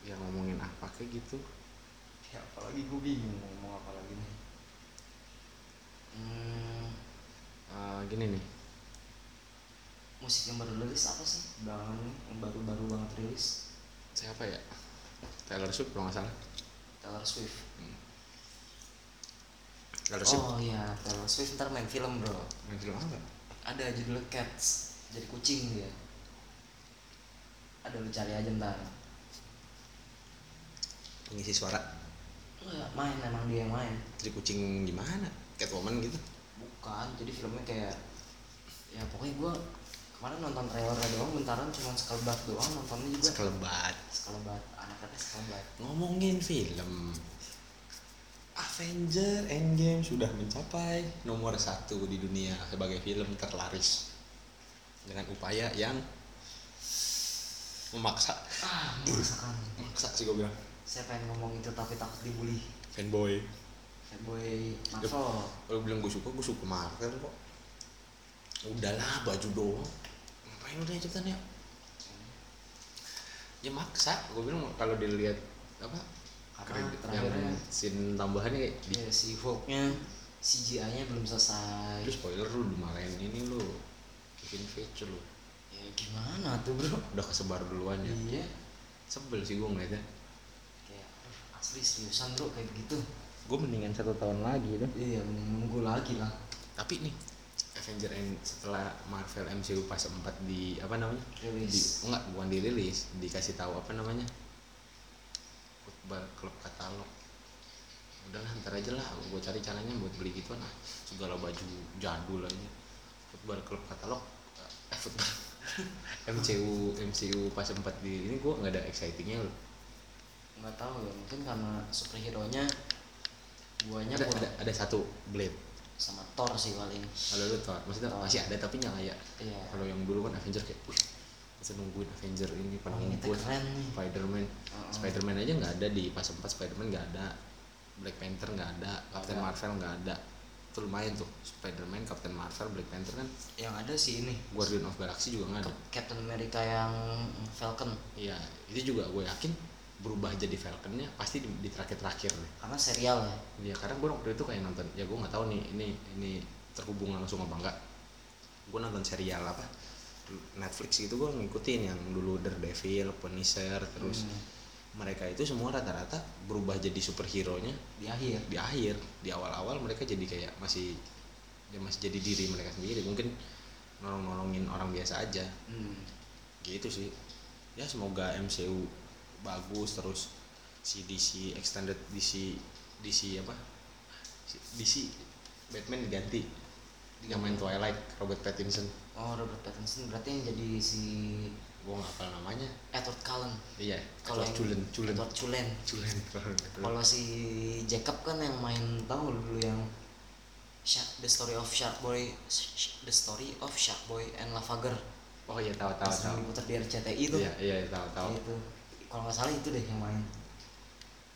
Ya ngomongin apa kayak gitu.
ya apalagi gue bingung mau ngomong apa lagi nih hmm,
Eh, gini nih,
musik yang baru rilis apa sih belakangan ini yang baru-baru banget rilis
siapa ya? Taylor Swift kalau nggak salah.
Taylor Swift
Taylor Swift.
oh iya Taylor Swift ntar main film bro
Main film apa?
ada judulnya Cats jadi kucing dia ada lu cari aja ntar
Pengisi suara.
Enggak, main emang dia yang main
Jadi kucing gimana? Catwoman gitu.
bukan jadi filmnya kayak ya pokoknya gua kemarin nonton trailernya doang bentaran cuma sekelebat doang nontonnya juga.
Sekelebat.
sekelebat anak-anaknya sekelebat.
Ngomongin film. Avenger Endgame sudah mencapai nomor satu di dunia sebagai film terlaris. Dengan upaya yang memaksa.
Ah memaksakan.
Maksa sih gue bilang.
Saya pengen ngomong itu tapi takut dibully.
Fanboy.
Fanboy Marvel.
Kalau bilang gue suka gue suka Marvel kok. Udahlah baju doang ngapain udah cepetan ya ya maksa. Gue bilang kalau dilihat apa
Karena
kredit
terakhirnya-
yang scene tambahannya kayak di
ya si Hulknya CGI-nya belum selesai.
Lu spoiler lu dimarahin ini lu. Kevin Feige lu.
Ya gimana tuh bro?
Udah kesebar duluan ya.
Iya.
Sebel sih gue ngeliatnya.
Kayak asli seriusan bro kayak gitu.
Gue mendingan satu tahun lagi tuh
iya mending nunggu lagi lah.
Tapi nih Avenger End setelah Marvel MCU pas 4 di apa namanya? Di,
rilis
enggak bukan dirilis dikasih tahu apa namanya? Football klub katalog udahlah ntar aja lah gue cari caranya buat beli gitu nah segala baju jadul aja. Football klub katalog eh football MCU MCU pas 4 di ini gue nggak ada excitingnya loh.
Nggak tahu ya mungkin karena superhero nya guanya
ada,
kurang.
ada ada satu blade
sama Thor sih paling.
Kalau lu tau maksudnya
Thor.
masih ada tapi nggak kayak
iya.
kalau yang dulu kan Avenger kayak wih kita nungguin Avenger ini pada
Oh,
ngumpul Spider-Man.
Heeh.
Spider-Man aja nggak ada di pas 4 Spider-Man nggak ada. Black Panther nggak ada Captain
ada.
Marvel nggak ada. Itu lumayan tuh Spider-Man Captain Marvel Black Panther kan
yang ada sih ini.
Guardian of Galaxy juga nggak ada.
Captain America yang Falcon.
Iya itu juga gue yakin berubah jadi Falconnya pasti di, di terakhir-terakhir deh
karena serial ya?
Ya karena gue waktu itu kayak nonton ya gue nggak tahu nih ini ini terhubung langsung apa enggak gue nonton serial apa Netflix gitu gue ngikutin yang dulu Daredevil, Punisher terus
Hmm,
mereka itu semua rata-rata berubah jadi superhero nya
di akhir.
Di akhir di awal-awal mereka jadi kayak masih ya masih jadi diri mereka sendiri mungkin nolong-nolongin orang biasa aja.
Hmm.
gitu sih. Ya semoga MCU bagus terus si DC extended DC DC apa? DC Batman diganti. Yang main Twilight Robert Pattinson.
Oh Robert Pattinson berarti yang jadi si
gua nggak hafal namanya.
Edward Cullen.
Iya
kalau
Cullen Cullen.
Edward Cullen.
Cullen
kalau si Jacob kan yang main tahu dulu yang Shark, The Story of Shark Boy The Story of Shark Boy and Lava Girl
oh iya tahu tahu tahu.
diputar di RCTI itu
iya iya tahu tahu.
Itu kalau nggak salah itu deh yang main.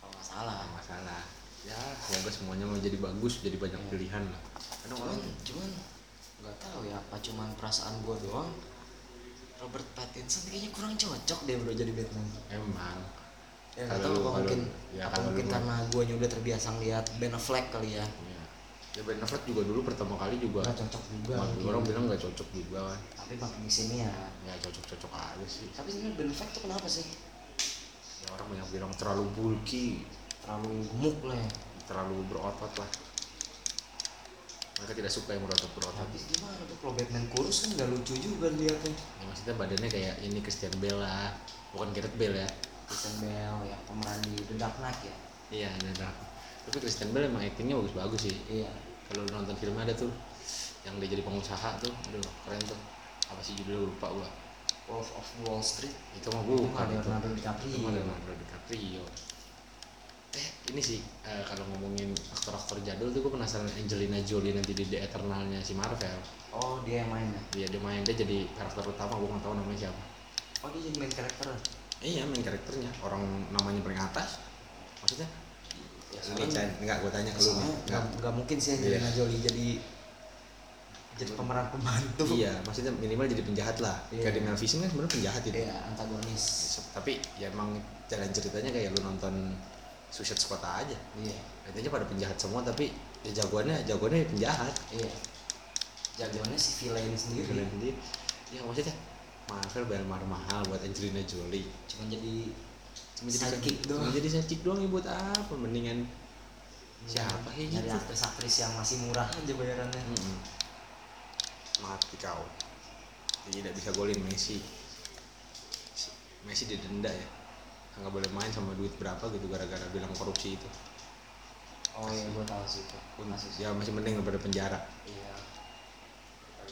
Kalau nggak salah.
Nggak masalah ya. Semoga semuanya mau jadi bagus jadi banyak
Iya.
pilihan lah. Kadang
cuman
orang
cuman nggak tahu ya apa cuman perasaan gua doang. Robert Pattinson kayaknya kurang cocok deh bro jadi Batman.
Emang.
Ya nggak tahu
kalau-
mungkin
ya,
apa mungkin
lu-
karena guanya udah terbiasa ngeliat Ben Affleck kali ya.
Ya ya Ben Affleck juga dulu pertama kali juga
nggak cocok juga. Mungkin.
orang bilang nggak cocok juga kan.
Tapi makin ke sini ya
ya. Cocok cocok aja sih.
Tapi sebenarnya Ben Affleck tuh kenapa sih?
ya orang banyak bilang terlalu bulky
terlalu gemuk lah ya
terlalu berotot lah. Mereka tidak suka yang berotot berotot.
Tapi gimana tuh kalau Batman kurus kan nggak lucu juga liatnya.
Ya, maksudnya badannya kayak ini Christian Bale lah bukan Gareth Bale ya.
Christian Bale ya pemeran di The Dark Knight ya.
Iya ada tapi Christian Bale emang actingnya bagus-bagus sih.
Iya.
Kalau nonton filmnya ada tuh yang dia jadi pengusaha tuh aduh keren tuh. Apa sih judulnya? Lupa gua
Wolf of Wall Street.
Itu mah bukan itu
Leonardo DiCaprio.
Leonardo DiCaprio. Eh ini sih eh, kalau ngomongin aktor-aktor jadul tuh gue penasaran Angelina Jolie nanti di The Eternalnya si Marvel.
Oh dia yang main ya?
Dia dia main dia jadi karakter utama gue nggak tahu namanya siapa.
Oh dia jadi main karakter.
Iya main karakternya. Orang namanya paling atas. Maksudnya?
Ya,
ini nggak gue tanya ke lu. Nggak
mungkin sih Angelina Jolie jadi jadi pemeran pembantu.
Iya maksudnya minimal jadi penjahat lah.
Iya.
kayak di Mel Gibson kan sebenarnya penjahat itu.
Iya, antagonis.
Tapi ya emang jalan ceritanya kayak lu nonton Suicide Squad aja.
Iya.
Intinya pada penjahat semua tapi ya jagoannya jagoannya ya penjahat.
Iya. Jagoannya si villain sendiri.
Kalian sendiri. Ya maksudnya Marvel bayar mahal mahal buat Angelina Jolie.
Cuma jadi
cuma jadi
Sidekick
cuma
doang.
jadi sidekick doang ya buat apa? Mendingan siapa kayak
nyari
gitu?
aktris-aktris yang masih murah aja bayarannya.
Mm-mm. Mati kau tidak bisa golin. Messi. Messi didenda ya. Nggak boleh main sama duit berapa gitu gara-gara bilang korupsi itu.
Oh iya gue tahu sih itu. Masih
ya masih mending daripada penjara.
Iya.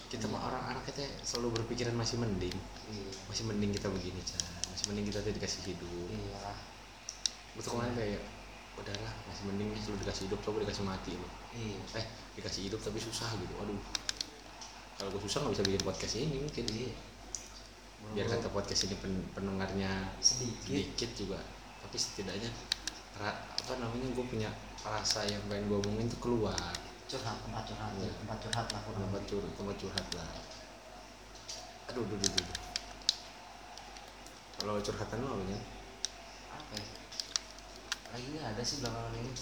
Kita mah orang anak kita selalu berpikiran masih mending.
Iya.
Masih mending kita begini Chan masih mending kita tuh dikasih hidup.
Iya.
Betul kemarin kayak udahlah masih mending lu dikasih hidup coba dikasih mati lu
iya.
Eh dikasih hidup tapi susah gitu. Aduh kalau gue susah nggak bisa bikin podcast ini mungkin
iya
biar kata podcast ini pen- pendengarnya
sedikit.
sedikit juga. Tapi setidaknya apa namanya gue punya rasa yang pengen gue omongin tuh keluar.
Curhat tempat curhat
Iya.
tempat curhat lah kurang
tempat curhat tempat curhat lah. Aduh aduh aduh, aduh. kalau curhatan lo apa ya
apa ya? Lagi nggak ada sih belakangan ini.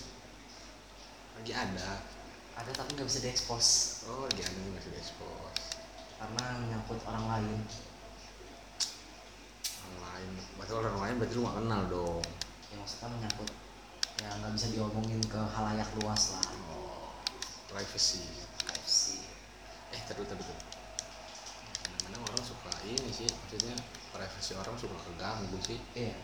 Lagi ada.
Ada tapi nggak bisa diekspos.
Oh lagi ada nih masih diekspos
karena menyangkut orang lain.
Orang lain. Berarti orang lain berarti lu gak kenal dong.
Ya maksudnya menyangkut ya nggak bisa diomongin ke halayak luas lah.
Oh privacy.
Privacy.
Eh tadi tuh kadang-kadang orang suka ini sih maksudnya privacy orang suka keganggu sih.
Iya.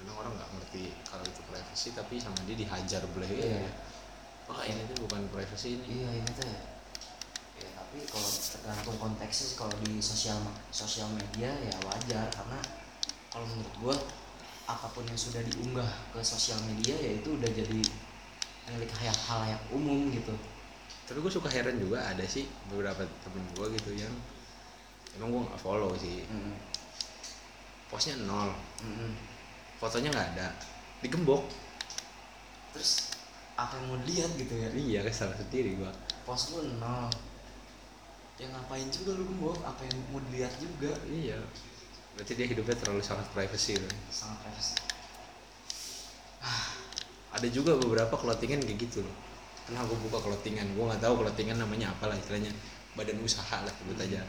Kadang orang nggak ngerti kalau itu privacy tapi sama dia dihajar boleh
Iya.
ya wah ini tuh bukan privacy ini.
Iya ini tuh tapi kalau tergantung konteksnya sih kalau di sosial sosial media ya wajar. Karena kalau menurut gua apa pun yang sudah diunggah ke sosial media ya itu udah jadi milik halayak halayak umum gitu.
Tapi gue suka heran juga ada sih beberapa temen gue gitu yang emang gue nggak follow sih.
Mm-mm.
postnya nol.
Mm-mm.
fotonya nggak ada. Digembok.
Terus apa yang mau dilihat gitu ya?
Iya salah sendiri gue
pos lu nol ya ngapain juga lu gembok apa yang mau dilihat juga?
Iya. Berarti dia hidupnya terlalu sangat privacy kan?
Sangat privacy.
Ada juga beberapa clothingan kayak gitu loh. Pernah gue buka clothingan. Gue nggak tahu clothingan namanya apa lah istilahnya. Badan usaha lah sebut aja.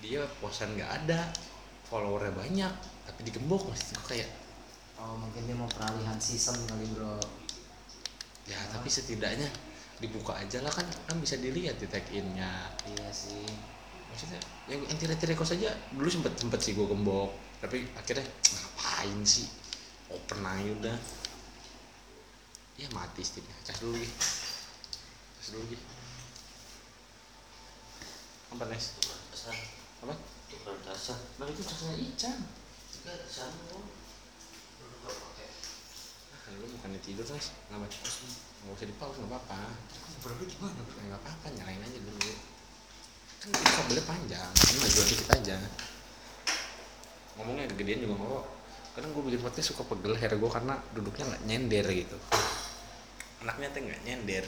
Dia posan nggak ada followernya banyak tapi digembok masih tuh kayak
oh mungkin dia mau peralihan season kali bro.
Ya tapi setidaknya dibuka aja lah kan kan bisa dilihat di tag innya
iya sih.
Maksudnya yang yang tira-tira kos aja dulu sempet sempet sih gue gembok tapi akhirnya ngapain sih? Open aja udah. Ya mati sticknya cas dulu gitu cas dulu gitu apa nes apa?
Tukar dasar
nah itu casnya Ican.
Juga sama lu dulu gak pakai
lu bukannya tidur nes nggak apa nggak usah dipause nggak apa-apa.
Berarti gimana bro?
Ya, nggak apa-apa nyalain aja dulu. Kan ini kabelnya panjang ini maju dikit aja. Ngomongnya kegedean juga nggak kok kadang gue bikin podcast suka pegel hair gue karena duduknya nggak nyender gitu. Anaknya tuh nggak nyender.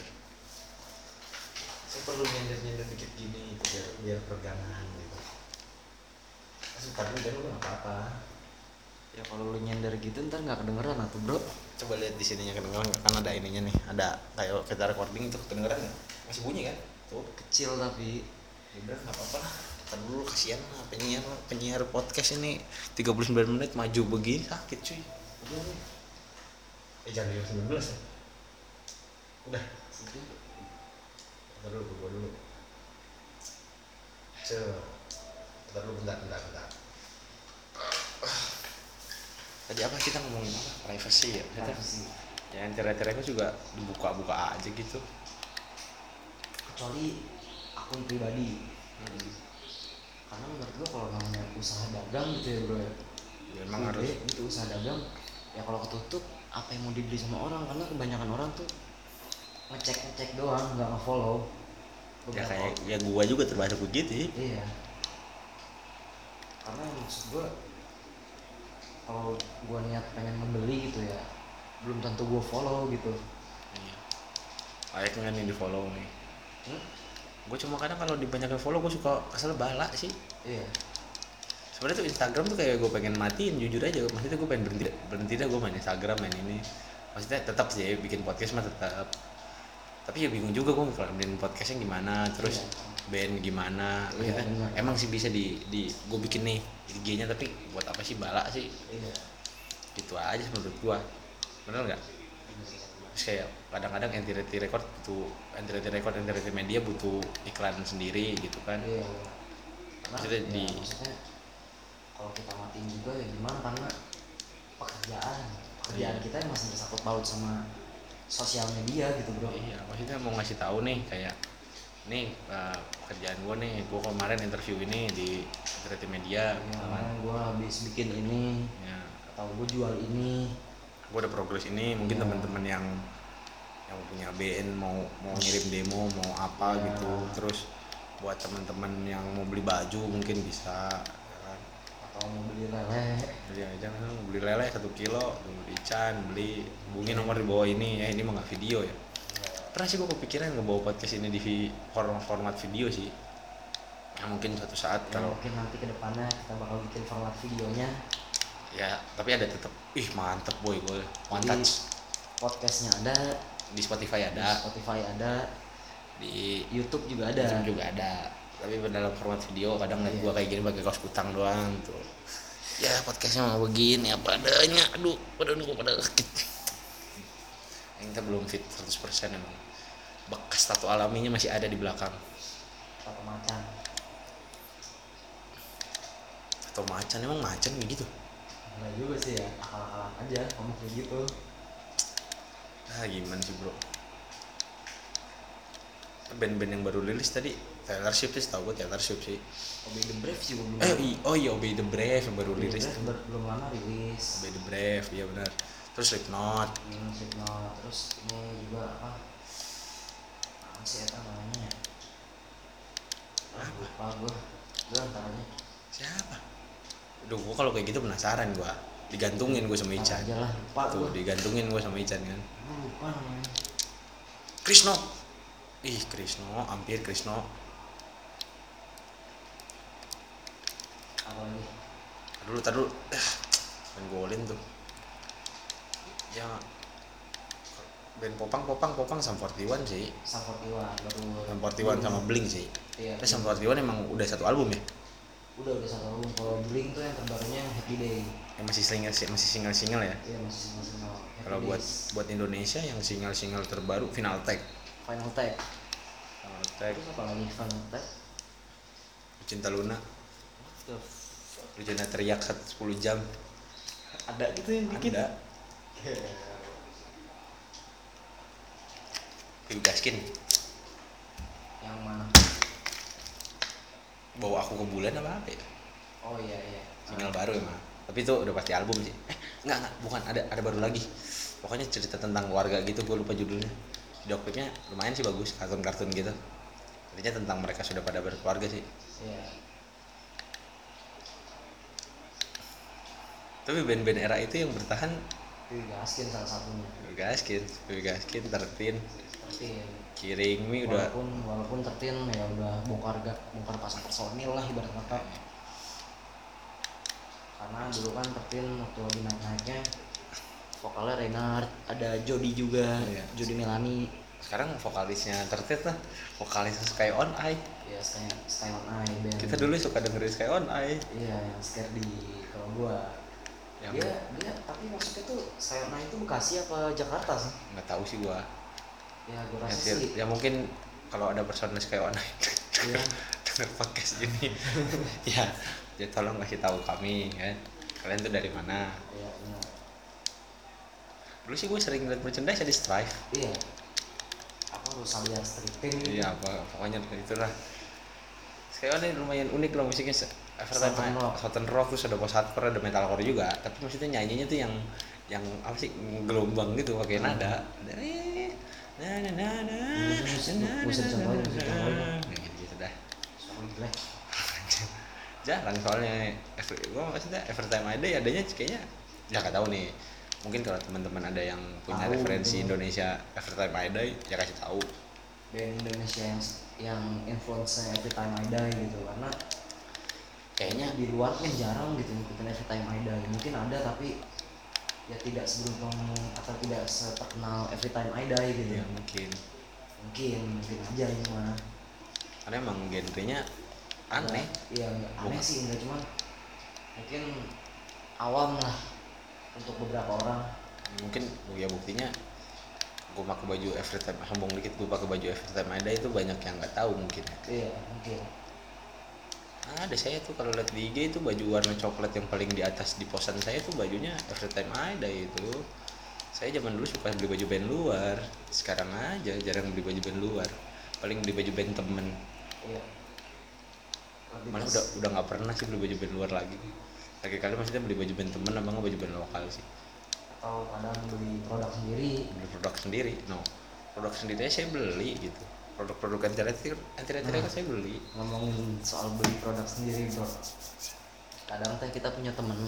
Saya perlu nyender nyender dikit gini biar biar pegangan gitu. Sebentar dulu nggak apa-apa.
Ya kalau lu nyender gitu ntar nggak kedengeran atau bro
coba lihat di sininya kedengeran kan ada ininya nih ada kayak kita recording itu kedengeran nggak? Masih bunyi kan? Tuh
kecil tapi
ya udah nggak apa-apa lah. Ntar dulu kasihan lah penyiar penyiar podcast ini. 39 menit maju begini sakit cuy. Udah eh jangan jam 19 ya? Udah. Ntar dulu gua dulu. Ce Ntar dulu bentar bentar bentar Tadi apa kita ngomongin apa? Privacy ya? Maksudnya,
privacy.
ya yang cerai-cerai juga dibuka-buka aja gitu.
Kecuali akun pribadi. Karena menurut gua kalau namanya usaha dagang gitu ya bro ya.
Ya, emang
Ide,
harus
itu usaha dagang. Ya kalau ketutup apa yang mau dibeli sama orang? Karena kebanyakan orang tuh ngecek ngecek doang nggak ngefollow.
Ya kayak ya gua juga termasuk begitu sih.
Iya. Karena maksud gue kalau gue niat pengen membeli gitu ya belum tentu gue follow gitu.
iya layak nggak nih di follow nih
Hmm?
gue cuma kadang kalau dibanyakin follow gue suka kesel bala sih
Iya.
sebenarnya tuh Instagram tuh kayak gue pengen matiin jujur aja maksudnya gue pengen berhenti berhenti dah gue main Instagram main ini maksudnya tetap sih bikin podcast mah tetap tapi ya bingung juga gue ngelakuin podcastnya gimana terus
Iya.
Band gimana maksudnya
benar.
emang sih bisa di di gue bikin nih IG-nya tapi buat apa sih bala sih
Iya.
gitu aja menurut gue bener nggak kayak kadang-kadang entity record butuh entity record entity media butuh iklan sendiri gitu kan
Iya.
Maksudnya
ya,
di-
maksudnya kalau kita matiin juga ya gimana karena pekerjaan pekerjaan
Iya.
kita masih bersangkut paut sama sosial media gitu bro.
Iya, maksudnya mau ngasih tahu nih kayak nih uh, kerjaan gue nih, gue kemarin interview ini di Integrity Media,
Ya,
gitu kan.
gue habis bikin ini
Ya,
atau gue jual ini
gue ada progres ini, mungkin
Iya.
teman-teman yang yang punya BN mau mau ngirim demo mau apa
Iya.
gitu, terus buat teman-teman yang mau beli baju mungkin bisa, ya kan.
atau mau beli lele
Beli aja kan, beli lele satu kilo, beli ican, beli hubungi nomor di bawah ini, ya ini mah nggak video ya. Pernah sih gue kepikiran ngebawa podcast ini di vi- form- format video sih. Ya mungkin suatu saat
Ya,
kalau
mungkin nanti ke depannya kita bakal bikin format videonya.
Ya tapi ada tetap ih mantep boy gue one
Jadi,
touch.
podcastnya ada.
Di Spotify
di
ada
Spotify ada.
Di
YouTube juga ada.
YouTube juga ada. Tapi dalam format video kadang liat
Iya.
gue kayak gini pakai kaos kutang doang tuh. Ya podcastnya mau begini apa adanya. Aduh badan gue pada sakit. Yang kita belum fit 100% emang bekas tato alaminya masih ada di belakang.
Satu macan.
Atau macan emang macan kayak gitu?
Enggak juga sih ya akal-akalan aja ngomong kayak gitu.
Ah gimana sih bro? Band-band yang baru rilis tadi Taylor Swift sih tau gue Taylor Swift sih.
Obey the Brave juga belum
eh i- oh iya Obey the Brave yang baru
Obey the
rilis
Brave ber- belum lama rilis.
Obey the Brave iya benar. Terus Slipknot.
Hmm, Slipknot. terus ini juga apa apa sih namanya ya? Ah,
Apa?
lupa gue gue aja.
Siapa? Duh, gue kalau kayak gitu penasaran gue digantungin gue sama Ican.
Aja lah lupa
tuh
gue
digantungin gue sama Ican kan.
Gua lupa namanya.
Krisno. Ih Krisno hampir Krisno.
Apa lagi?
Dulu tar dulu. Main golin tuh. Ya band popang popang popang Sam 41 sih.
Sam 41 baru
Sam 41 sama Blink sih.
Iya
Tapi Sam 41 emang udah satu album ya?
Udah udah satu album. Kalau Blink tuh yang terbarunya Happy Day.
Yang masih single masih single single ya?
Iya masih single single
kalau buat buat Indonesia yang single single terbaru Final Tag
Final Tag
Final Tag
terus apa lagi? Final Tag
Cinta Luna. Lu jangan teriak sat- 10 jam.
Ada gitu yang bikin
ada Piu Gaskin
yang mana?
Bawa aku ke bulan apa apa ya?
Oh iya iya.
Single baru emang. Tapi itu udah pasti album sih. Eh enggak enggak. Bukan ada ada baru lagi. Pokoknya cerita tentang keluarga gitu gue lupa judulnya. Video klipnya lumayan sih bagus kartun-kartun gitu. Intinya tentang mereka sudah pada berkeluarga sih.
Iya.
Tapi band-band era itu yang bertahan
Gaskin salah satunya.
Gaskin, Gaskin, Tertin,
Tertin
Kiring Mi udah.
Walaupun walaupun Tertin ya udah bongkar ga, bongkar pasang personil lah ibarat kata. Karena dulu kan Tertin waktu lagi naik naiknya vokalnya Renard ada Jody juga
Iya.
Jody Melani.
Sekarang vokalisnya Tertin lah vokalisnya Sky On Eye.
Ya Sky Sky on Eye band.
Kita dulu suka dengerin Sky On Eye.
Iya yang scare di kalau gua.
Yang
dia dia tapi maksudnya tuh Sky on Eye itu Bekasi apa Jakarta sih?
Nggak tahu sih gua
ya
ya,
rasa
sih ya mungkin kalau ada personel Sky On Eye
iya.
Denger podcast ini. Ya ya tolong kasih tahu kami ya. Kalian tuh dari mana?
Iya benar
dulu sih gue sering liat merchandise di Strive.
Iya. Apa Rosalia Stripping gitu?
Iya apa pokoknya itulah. Sekarang ini lumayan unik loh musiknya
Southern rock.
Southern rock terus ada post hardcore ada metalcore juga. Tapi maksudnya nyanyinya tuh yang yang apa sih gelombang gitu pakai nada. Ada gitu dah jarang soalnya every, gua maksudnya Evertime ada ya adanya kayaknya ya nggak tahu nih. Mungkin kalau teman-teman ada yang punya
Tahu,
referensi
gitu.
Indonesia Evertime ada ya kasih tahu.
Band Indonesia yang yang influence every time I die gitu karena
kayaknya
di luar kan jarang gitu ngikutin every time I die. Mungkin ada tapi ya tidak seberuntung atau tidak seterkenal every time I die gitu.
Ya mungkin.
Mungkin mungkin aja ini mah
karena emang genrenya aneh.
Iya
Gua
aneh sih enggak cuman mungkin awam lah untuk beberapa orang.
Mungkin ya buktinya gue pakai baju every time sombong dikit gue pakai baju every time ada itu banyak yang nggak tahu mungkin
iya mungkin
ada saya tuh kalau lihat di IG itu baju warna coklat yang paling di atas di posan saya tuh bajunya every time ada itu. Saya zaman dulu suka beli baju band luar. Sekarang aja jarang beli baju band luar. Paling beli baju band temen.
Iya.
Malah udah udah nggak pernah sih beli baju band luar lagi. Lagi kali maksudnya beli baju band temen apa nggak baju band lokal sih.
Atau kadang beli produk sendiri.
Beli produk sendiri no. Produk sendiri saya beli gitu produk-produk anti retire anti retire
Nah.
saya beli?
Ngomongin soal beli produk sendiri bro. Kadang teh kita punya temen.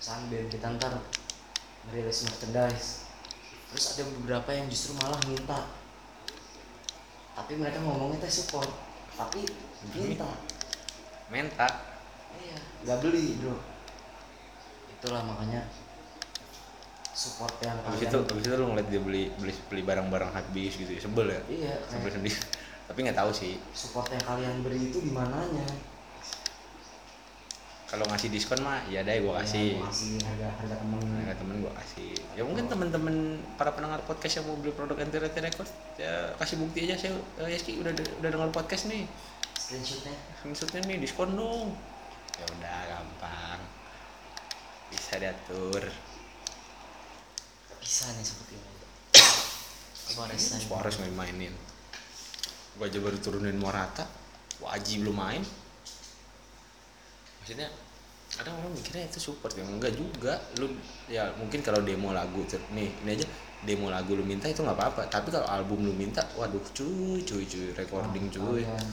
Band kita ntar ngerilis merchandise. Terus ada beberapa yang justru malah minta. Tapi mereka ngomongnya teh support. Tapi minta.
Menta
iya. Nggak beli bro. Itulah makanya support yang
habis itu habis itu lu ngeliat dia beli beli beli barang-barang habis gitu ya sebel ya?
Iya
sebel
kayak
sendiri. Tapi nggak tahu sih.
support yang kalian beri itu di mananya?
Kalau ngasih diskon mah ya deh gua kasih.
Ya, kasih harga harga temen.
Nah, temen gua kasih. Ya mungkin temen-temen para pendengar podcast yang mau beli produk retire record ya kasih bukti aja saya eh, Yeski udah udah dengar podcast nih.
Screenshotnya?
Maksudnya nih diskon dong. Ya udah gampang. Bisa diatur
bisa nih seperti ini. Suarez tadi.
Suarez nggak mainin gua aja baru turunin Morata. Wajib belum main. Maksudnya kadang orang mikirnya itu support. Ya enggak juga. Lu ya mungkin kalau demo lagu nih ini aja. Demo lagu lu minta itu nggak apa-apa. Tapi kalau album lu minta waduh cuy cuy cuy recording
Nah,
cuy.
kalian,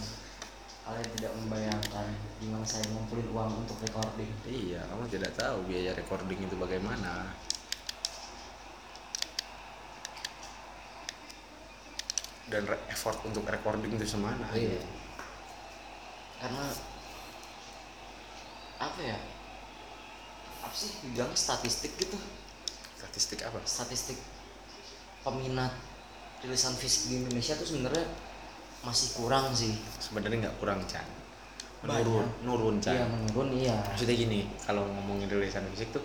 kalian tidak membayangkan gimana saya ngumpulin uang untuk recording.
Iya kamu tidak tahu biaya recording itu bagaimana dan re- effort untuk recording itu semana.
Iya. karena apa ya apa sih dibilang statistik gitu?
Statistik apa?
Statistik peminat rilisan fisik di Indonesia tuh sebenarnya masih kurang sih.
Sebenarnya nggak kurang Chan.
Banyak.
menurun nurun Chan.
Iya menurun iya.
Maksudnya gini kalau ngomongin rilisan fisik tuh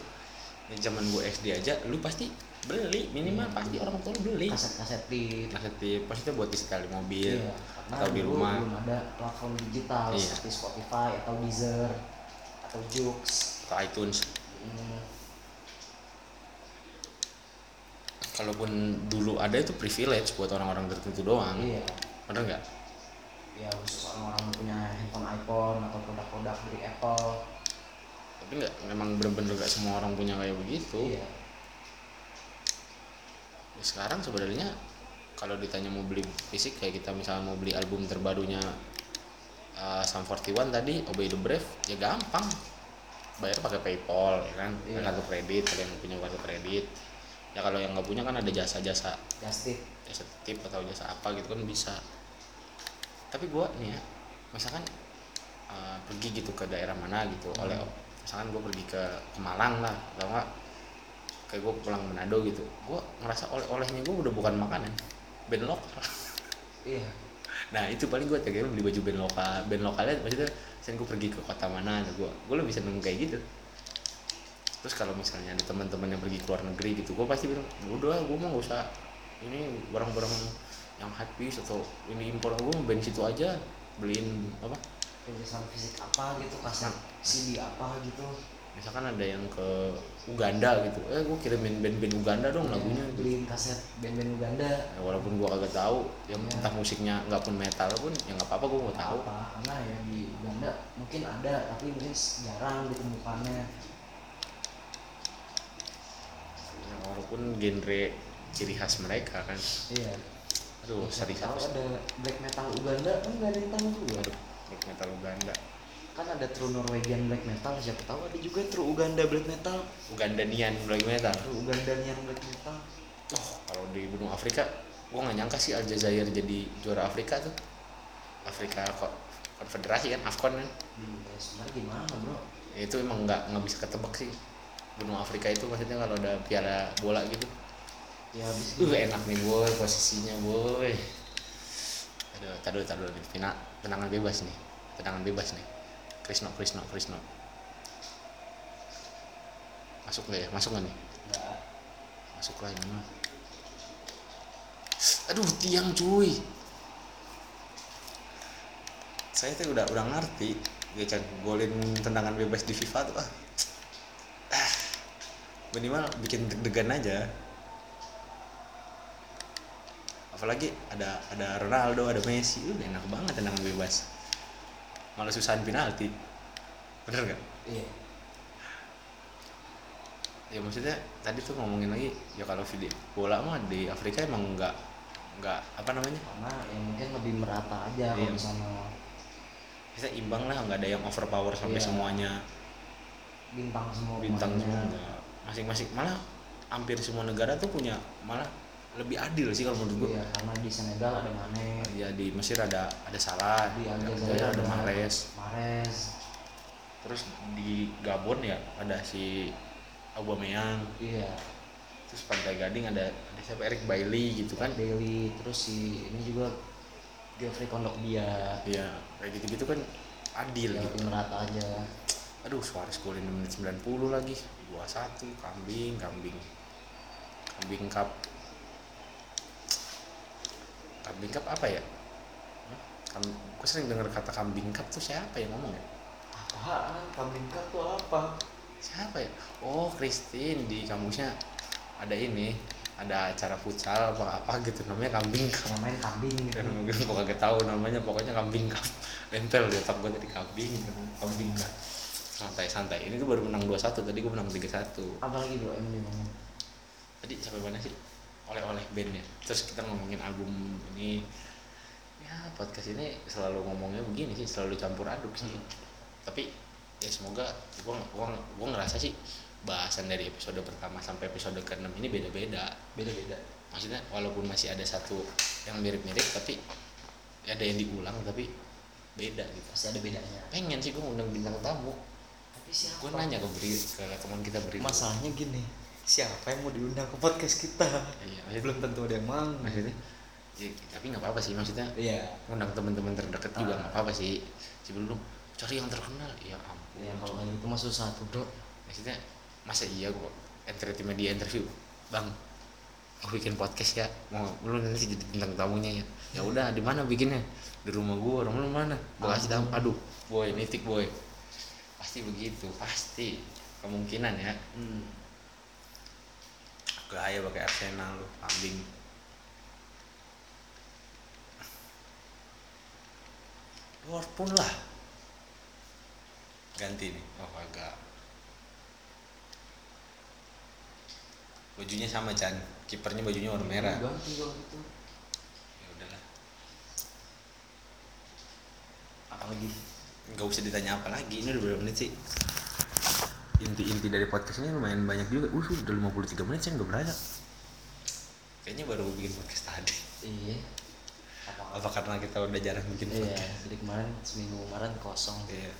di zaman gue SD aja lu pasti beli minimal
Iya.
pasti orang tua beli
kaset-kaset di
maksudnya maksudnya buat disetel di mobil
Iya,
atau di rumah
belum ada platform digital
Iya.
seperti Spotify atau Deezer atau Joox.
atau iTunes
Hmm,
kalaupun dulu ada itu privilege buat orang-orang tertentu doang
iya,
bener nggak
ya khusus orang-orang yang punya handphone iPhone atau produk-produk dari Apple.
tapi nggak memang bener-bener nggak semua orang punya kayak begitu
Iya,
Ya, sekarang sebenarnya kalau ditanya mau beli fisik kayak kita misalnya mau beli album terbarunya uh, Sum 41 tadi Obey the Brave ya gampang bayar pakai PayPal ya kan
Iya.
kartu kredit ada yang punya kartu kredit ya kalau yang nggak punya kan ada jasa-jasa
tip.
jasa tip atau jasa apa gitu kan bisa tapi gua nih ya misalkan uh, pergi gitu ke daerah mana gitu
Hmm.
oleh misalkan gua pergi ke, ke Malang lah atau enggak kayak gua pulang Manado gitu. Gua ngerasa oleh-olehnya gua udah bukan makanan band lokal.
Iya,
nah itu paling gua tega beli baju band lokal band lokalnya maksudnya misalnya gua pergi ke kota mana gua gua lebih seneng kayak gitu. Terus kalau misalnya ada teman-teman yang pergi ke luar negeri gitu gua pasti bilang udah gua mah gak usah ini barang-barang yang habis atau ini impor gua mau band situ aja beliin apa?
Rilisan fisik apa gitu, kaset CD apa gitu.
Misalkan ada yang ke Uganda gitu. Eh gue kirimin band-band Uganda dong lagunya. gitu.
beliin kaset band-band Uganda.
Ya, walaupun gue kagak tahu yang
Iya.
entah musiknya nggak pun metal pun ya nggak apa-apa gue nggak tahu.
Apa karena ya di Uganda mungkin ada tapi mungkin jarang ditemukannya.
Ya, walaupun genre ciri khas mereka kan.
Iya.
Aduh
tahu
satu.
ada black metal Uganda kan nggak ada yang tahu juga.
Aduh black metal Uganda
kan ada true Norwegian black metal siapa tahu ada juga true Uganda black metal.
Ugandanian black metal?
True Ugandanian black metal.
Oh kalau di benua Afrika gue nggak nyangka sih Aljazair jadi juara Afrika tuh. Afrika kok konfederasi kan Afcon kan.
Hmm, ya sebenarnya gimana bro?
Ya, itu emang nggak nggak bisa ketebak sih. Benua Afrika itu maksudnya kalau ada piala bola gitu.
Ya habis
uh enak nih boy posisinya boy. Aduh taduh taduh nih Pina, tendangan bebas nih tendangan bebas nih Krisno Krisno Krisno. Masuk nggak ya? Masuk nggak nih? Masuk lah ini mah. Aduh tiang cuy. Saya tuh udah udah ngerti. Dia kan golin tendangan bebas di FIFA tuh Ah, minimal bikin deg-degan aja. Apalagi ada ada Ronaldo ada Messi. Udah enak banget tendangan bebas malah susahan penalti. Bener gak?
iya.
Ya maksudnya tadi tuh ngomongin lagi ya kalau video bola mah di Afrika emang nggak nggak apa namanya?
Karena ya mungkin lebih merata aja
Iya.
kalau misalnya.
Bisa imbang lah nggak ada yang overpower sampai
Iya.
semuanya.
Bintang semua
bintang semua. Masing-masing malah hampir semua negara tuh punya malah lebih adil sih kalau menurut gue
iya karena di Senegal ada Mane.
Ya di Mesir ada ada Salah
di Aljazair
Aljazair ada Mahrez.
Mahrez.
Terus di Gabon ya ada si Aubameyang.
Iya.
Terus Pantai Gading ada ada siapa? Eric Bailly gitu kan.
Bailey terus si ini juga Geoffrey Kondogbia.
Ya kayak gitu gitu kan adil
ya
gitu.
Merata aja.
Aduh Suarez golin di menit 90 lagi. 21 kambing kambing. Kambing cup kambing cup apa ya? Kan gue sering dengar kata kambing cup tuh siapa yang ngomong ya?
Apaan? Kambing cup tuh apa?
Siapa ya? Oh Christine di kampusnya ada ini ada acara futsal apa apa gitu namanya kambing cup
main kambing gitu.
Dan mungkin gue kagak tahu namanya pokoknya kambing cup nempel di otak gue tadi kambing kambing cup santai santai ini tuh baru menang 2-1 tadi gue menang 3-1
apa lagi bro yang ngomong.
Tadi sampai mana sih oleh-oleh band ya terus kita ngomongin album ini. Ya podcast ini selalu ngomongnya begini sih selalu campur aduk sih. Tapi ya semoga gua gua gua ngerasa sih bahasan dari episode pertama sampai episode ke-6 ini beda-beda.
Beda beda
maksudnya walaupun masih ada satu yang mirip-mirip tapi ada yang diulang tapi beda gitu.
Pasti ada bedanya.
Pengen sih gua ngundang bintang tamu.
Tapi siapa?
Gua nanya ke beri ke teman kita beri
masalahnya gini siapa yang mau diundang ke podcast kita?
Iya,
belum tentu ada yang mau.
maksudnya ya, tapi nggak apa-apa sih maksudnya
iya.
ngundang teman-teman terdekat juga
Ah.
nggak apa-apa sih. Sebelum cari yang terkenal ya ampun.
Ya kalau gitu mah susah tuh bro.
Maksudnya masa iya gua entry media interview? Bang aku bikin podcast ya? Mau lu nanti jadi bintang tamunya ya? Ya udah di mana bikinnya? Di rumah gua rumah lu mana? Gua kasih tahu. Aduh boy nitik boy. Pasti begitu pasti. Kemungkinan ya.
Hmm.
Gaya pakai Arsenal lu kambing Liverpool lah. Ganti nih. Oh agak. Bajunya sama Chan. Kipernya bajunya warna merah.
Ganti kalau gitu.
Ya udahlah.
Apa lagi?
Nggak usah ditanya apa lagi. Ini udah berapa menit sih inti-inti dari podcast ini lumayan banyak juga. Uh sudah 53 menit saya nggak berasa. Kayaknya baru bikin podcast tadi.
Iya. Apa
apa karena kita udah jarang bikin
iya
podcast?
jadi kemarin seminggu kemarin kosong.
Iya.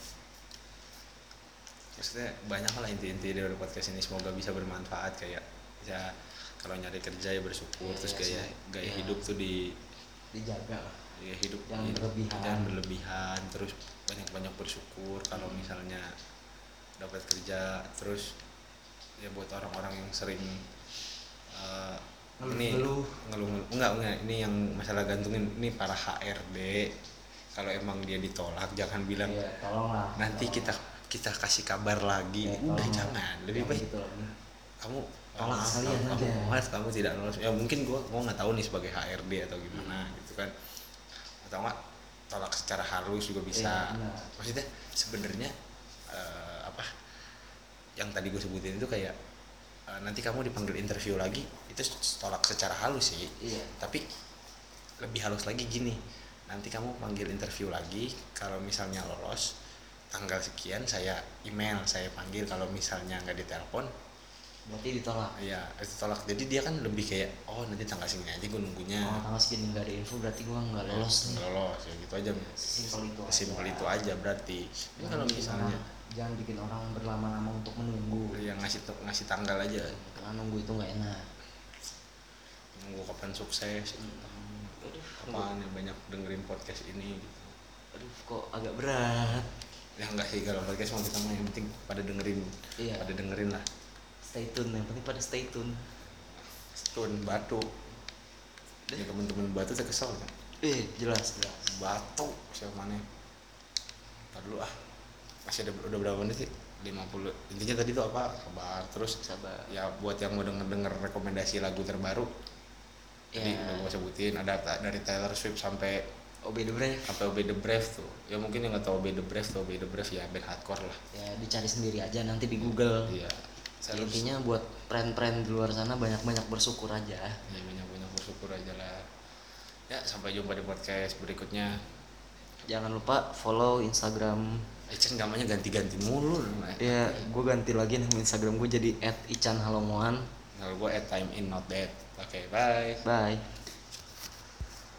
Maksudnya banyak lah inti-inti dari podcast ini. Semoga bisa bermanfaat kayak bisa kalau nyari kerja ya bersyukur
Iya,
terus
iya,
gaya
iya.
hidup tuh di
dijaga lah.
Gaya hidup
Jangan
ini-
berlebihan.
jangan berlebihan terus banyak-banyak bersyukur kalau
Hmm.
misalnya dapat kerja terus ya buat orang-orang yang sering eh, ini
Ngeluh-ngeluh.
ngeluh enggak enggak ini yang masalah gantungin ini para HRD kalau emang dia ditolak jangan bilang
iya tolonglah
nanti
Tolong.
kita kita kasih kabar lagi
Ya,
udah
tolong.
jangan lebih baik
gitu
kamu
Tolak
maaf, kamu,
aja.
kamu, kamu tidak lolos ya mungkin gua gua nggak tahu nih sebagai HRD atau gimana gitu kan atau enggak tolak secara halus juga bisa
benar.
maksudnya sebenarnya eh, apa yang tadi gue sebutin itu kayak eh, nanti kamu dipanggil interview lagi itu tolak secara halus sih
Iya.
tapi lebih halus lagi gini nanti kamu panggil interview lagi kalau misalnya lolos tanggal sekian saya email saya panggil kalau misalnya nggak ditelepon
Berarti ditolak.
ya itu tolak jadi dia kan lebih kayak oh nanti tanggal segini aja gue nunggunya
Oh, tanggal segini nggak ada info berarti gua nggak lolos nih.
nggak lolos ya gitu aja
Simpel itu.
simpel
aja.
itu aja berarti ini kalau
bikin
misalnya
jangan bikin orang berlama-lama untuk menunggu.
yang ngasih ngasih tanggal aja
Karena nunggu itu nggak enak.
nunggu kapan sukses
Aduh,
kapan yang banyak dengerin podcast ini gitu.
aduh kok agak berat.
ya enggak sih kalau podcast mau kita mah yang penting pada dengerin
Iya.
pada dengerin lah
Stay tune, yang penting pada stay tune.
Tun batu ya temen-temen batu saya kesel kan
Eh, jelas, jelas.
batu siapa mana Ntar dulu ah masih ada udah berapa menit sih 50 intinya tadi tuh apa kabar terus
Sabar.
ya buat yang mau denger denger rekomendasi lagu terbaru tadi
Ya.
udah gue sebutin ada dari Taylor Swift sampai
Obey the Brave.
sampai Obey the Brave tuh ya mungkin yang nggak tahu Obey the Brave tuh Obey the Brave ya band hardcore lah
Ya, dicari sendiri aja nanti di Google.
iya saya harus
Intinya buat friend-friend di luar sana banyak-banyak bersyukur aja.
ya banyak banyak bersyukur aja lah ya sampai jumpa di podcast berikutnya
Jangan lupa follow Instagram.
Chen namanya ganti-ganti mulu
Ya, gue ganti lagi nama Instagram gue jadi @icanhalomohan.
kalau gue at time in not dead oke bye
Bye.